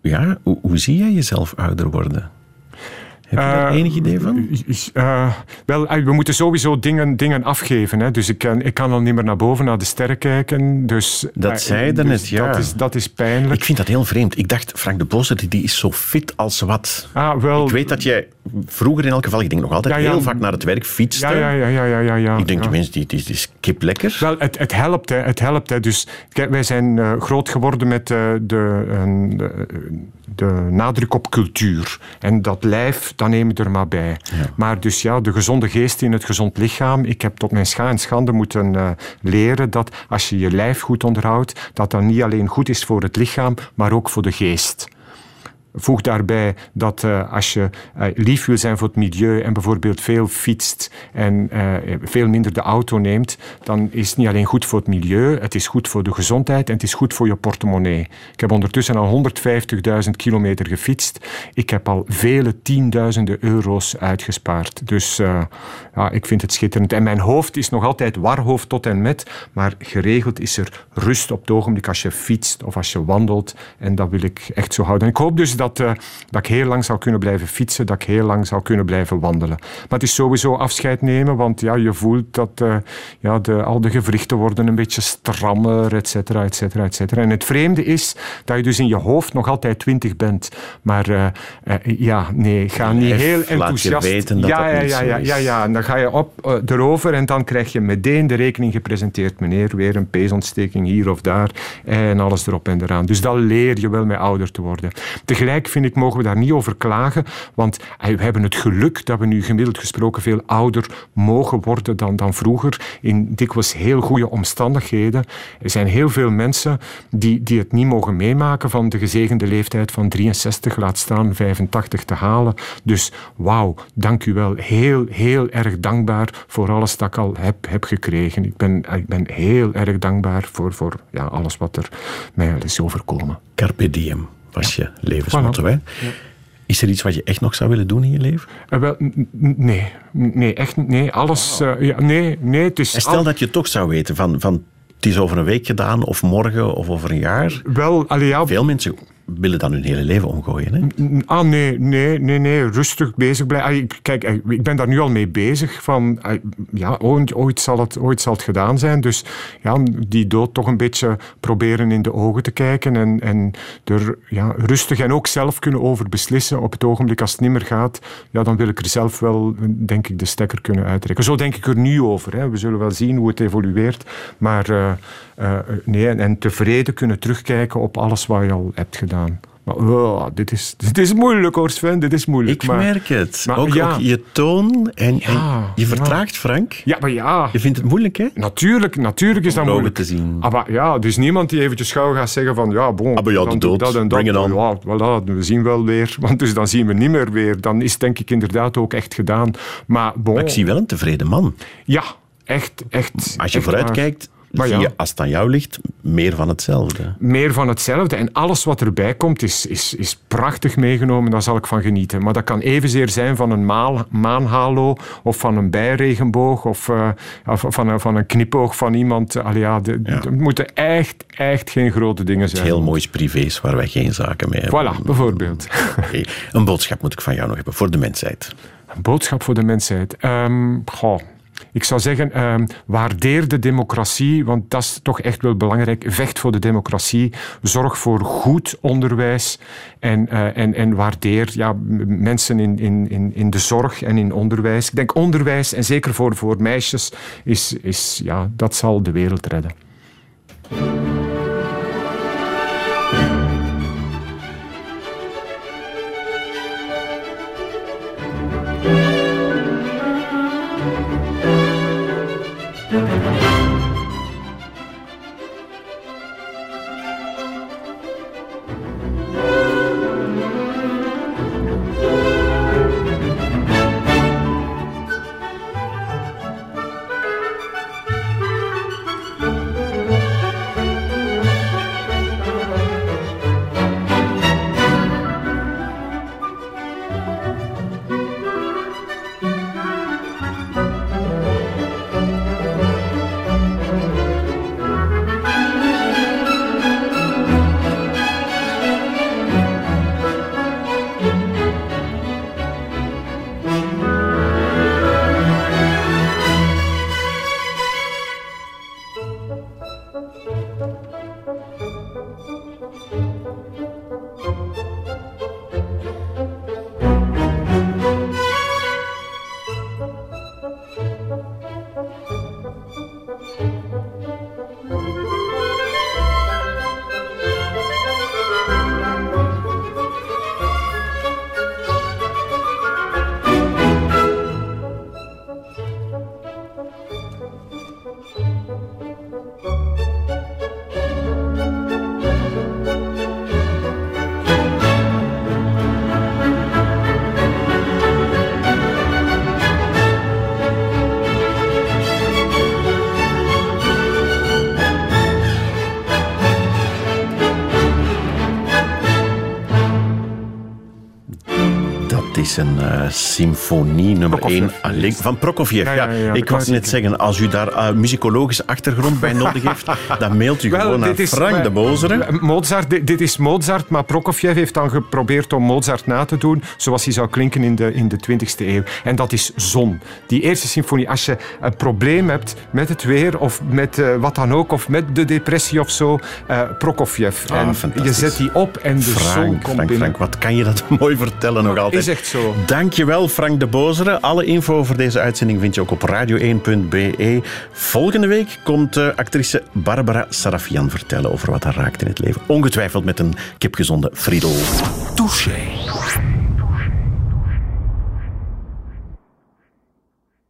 Ja, hoe, hoe zie jij jezelf ouder worden? Heb je daar uh, enig idee van? Uh, wel, eh, we moeten sowieso dingen, dingen afgeven. Hè. Dus ik, ik kan al niet meer naar boven naar de sterren kijken. Dus, dat zei je dus ja. Dat is, dat is pijnlijk. Ik vind dat heel vreemd. Ik dacht, Frank de Boser die is zo fit als wat. Ah, wel, ik weet dat jij vroeger in elk geval, ik denk nog altijd, heel vaak naar het werk fietste. Ja, ja, ja. ja, ja, ja ik denk, mensen, die, die, die is kip lekker. Wel, het, het helpt. Hè, het helpt hè. Dus kijk, wij zijn uh, groot geworden met uh, de, de de nadruk op cultuur. En dat lijf, dat nemen we er maar bij. Maar dus ja, de gezonde geest in het gezond lichaam. Ik heb tot mijn scha en schande moeten uh, leren dat als je je lijf goed onderhoudt, dat dat niet alleen goed is voor het lichaam, maar ook voor de geest. Voeg daarbij dat uh, als je uh, lief wil zijn voor het milieu en bijvoorbeeld veel fietst en uh, veel minder de auto neemt, dan is het niet alleen goed voor het milieu, het is goed voor de gezondheid en het is goed voor je portemonnee. Ik heb ondertussen al 150.000 kilometer gefietst. Ik heb al vele tienduizenden euro's uitgespaard. Dus ja, ik vind het schitterend. En mijn hoofd is nog altijd warhoofd tot en met, maar geregeld is er rust op het ogenblik als je fietst of als je wandelt. En dat wil ik echt zo houden. En ik hoop dus dat, uh, dat ik heel lang zou kunnen blijven fietsen, dat ik heel lang zou kunnen blijven wandelen. Maar het is sowieso afscheid nemen, want ja, je voelt dat uh, ja, de, al de gewrichten worden een beetje strammer, et cetera, et cetera, et cetera. En het vreemde is dat je dus in je hoofd nog altijd twintig bent. Maar uh, ja, nee, ga niet heel enthousiast... Weten dat ja, dat ja, ja, ja, ja, dan ga je op, erover en dan krijg je meteen de rekening gepresenteerd. Meneer, weer een peesontsteking hier of daar en alles erop en eraan. Dus dat leer je wel met ouder te worden. Tegelijk vind ik, mogen we daar niet over klagen, want we hebben het geluk dat we nu gemiddeld gesproken veel ouder mogen worden dan, dan vroeger, in dikwijls heel goede omstandigheden. Er zijn heel veel mensen die, die het niet mogen meemaken van de gezegende leeftijd van 63, laat staan 85 te halen. Dus wauw, dank u wel. Heel, heel erg dankbaar voor alles dat ik al heb, heb gekregen. Ik ben, ik ben heel erg dankbaar voor, voor ja, alles wat er mij is overkomen. Carpe diem was je levensmotto. Hè? Is er iets wat je echt nog zou willen doen in je leven? Uh, wel, nee. Nee, echt nee. Alles... Uh, ja, nee, nee, het is... En stel dat je toch zou weten van, van het is over een week gedaan, of morgen, of over een jaar. Wel, allee, ja. Veel mensen willen dan hun hele leven omgooien. Hè? Ah, nee, nee, nee, nee. Rustig bezig blijven. Kijk, ik ben daar nu al mee bezig. Van, ja, ooit, zal het, ooit zal het gedaan zijn. Dus ja, die dood toch een beetje proberen in de ogen te kijken. En, en er ja, rustig en ook zelf kunnen over beslissen. Op het ogenblik als het niet meer gaat, ja, dan wil ik er zelf wel, denk ik, de stekker kunnen uittrekken. Zo denk ik er nu over. Hè. We zullen wel zien hoe het evolueert. Maar uh, uh, nee, en tevreden kunnen terugkijken op alles wat je al hebt gedaan. Maar dit, is, dit is moeilijk hoor Sven, dit is moeilijk. Ik maar, merk het. maar ook, ja. ook je toon en, je vertraagt, Frank. Ja, maar ja. Je vindt het moeilijk, hè? Natuurlijk, natuurlijk is dat Om moeilijk. te zien. Ah, maar ja, er is niemand die eventjes gauw gaat zeggen van ja, bon, Ah, ja, dan dood. dat en dat. Bring it on. Ja, voilà, we zien wel weer. Want dus dan zien we niet meer weer. Dan is het denk ik inderdaad ook echt gedaan. Maar bon, Maar ik zie wel een tevreden man. ja, echt, echt. Als je echt Maar zie ja. je, als het aan jou ligt, meer van hetzelfde. Meer van hetzelfde. En alles wat erbij komt is, is, is prachtig meegenomen. Daar zal ik van genieten. Maar dat kan evenzeer zijn van een maal, maanhalo of van een bijregenboog of, eh, of van, een, van een knipoog van iemand. Allee, ja, de- Ja. Het moeten echt, echt geen grote dingen zijn. Heel moois privés waar wij geen zaken mee hebben. Voilà, bijvoorbeeld. Een boodschap moet ik van jou nog hebben voor de mensheid. Een boodschap voor de mensheid. Ehm, goh, ik zou zeggen, ehm, waardeer de democratie, want dat is toch echt wel belangrijk. Vecht voor de democratie. Zorg voor goed onderwijs. En, eh, en, en waardeer ja, mensen in, in, in, in de zorg en in onderwijs. Ik denk onderwijs, en zeker voor, voor meisjes, is, is, ja, dat zal de wereld redden. Symfonie nummer Prokofjev. 1 alleen van Prokofjev. Ja, ik wou net zeggen, als u daar eh, muzikologische achtergrond bij nodig heeft, dan mailt u gewoon naar Frank maar- de Bozere. Mozart, dit, dit is Mozart, maar Prokofjev heeft dan geprobeerd om Mozart na te doen zoals hij zou klinken in de, in de 20e eeuw. En dat is zon. Die eerste symfonie, als je een probleem hebt met het weer of met eh, wat dan ook, of met de depressie of zo, eh Prokofjev. Ah, en je zet die op en de zon komt Frank, binnen. Frank, wat kan je dat mooi vertellen nog altijd. Is echt zo. Frank de Bozere. Alle info over deze uitzending vind je ook op radio1.be. Volgende week komt eh, actrice Barbara Sarafian vertellen over wat haar raakt in het leven. Ongetwijfeld met een kipgezonde Friedel. Touché.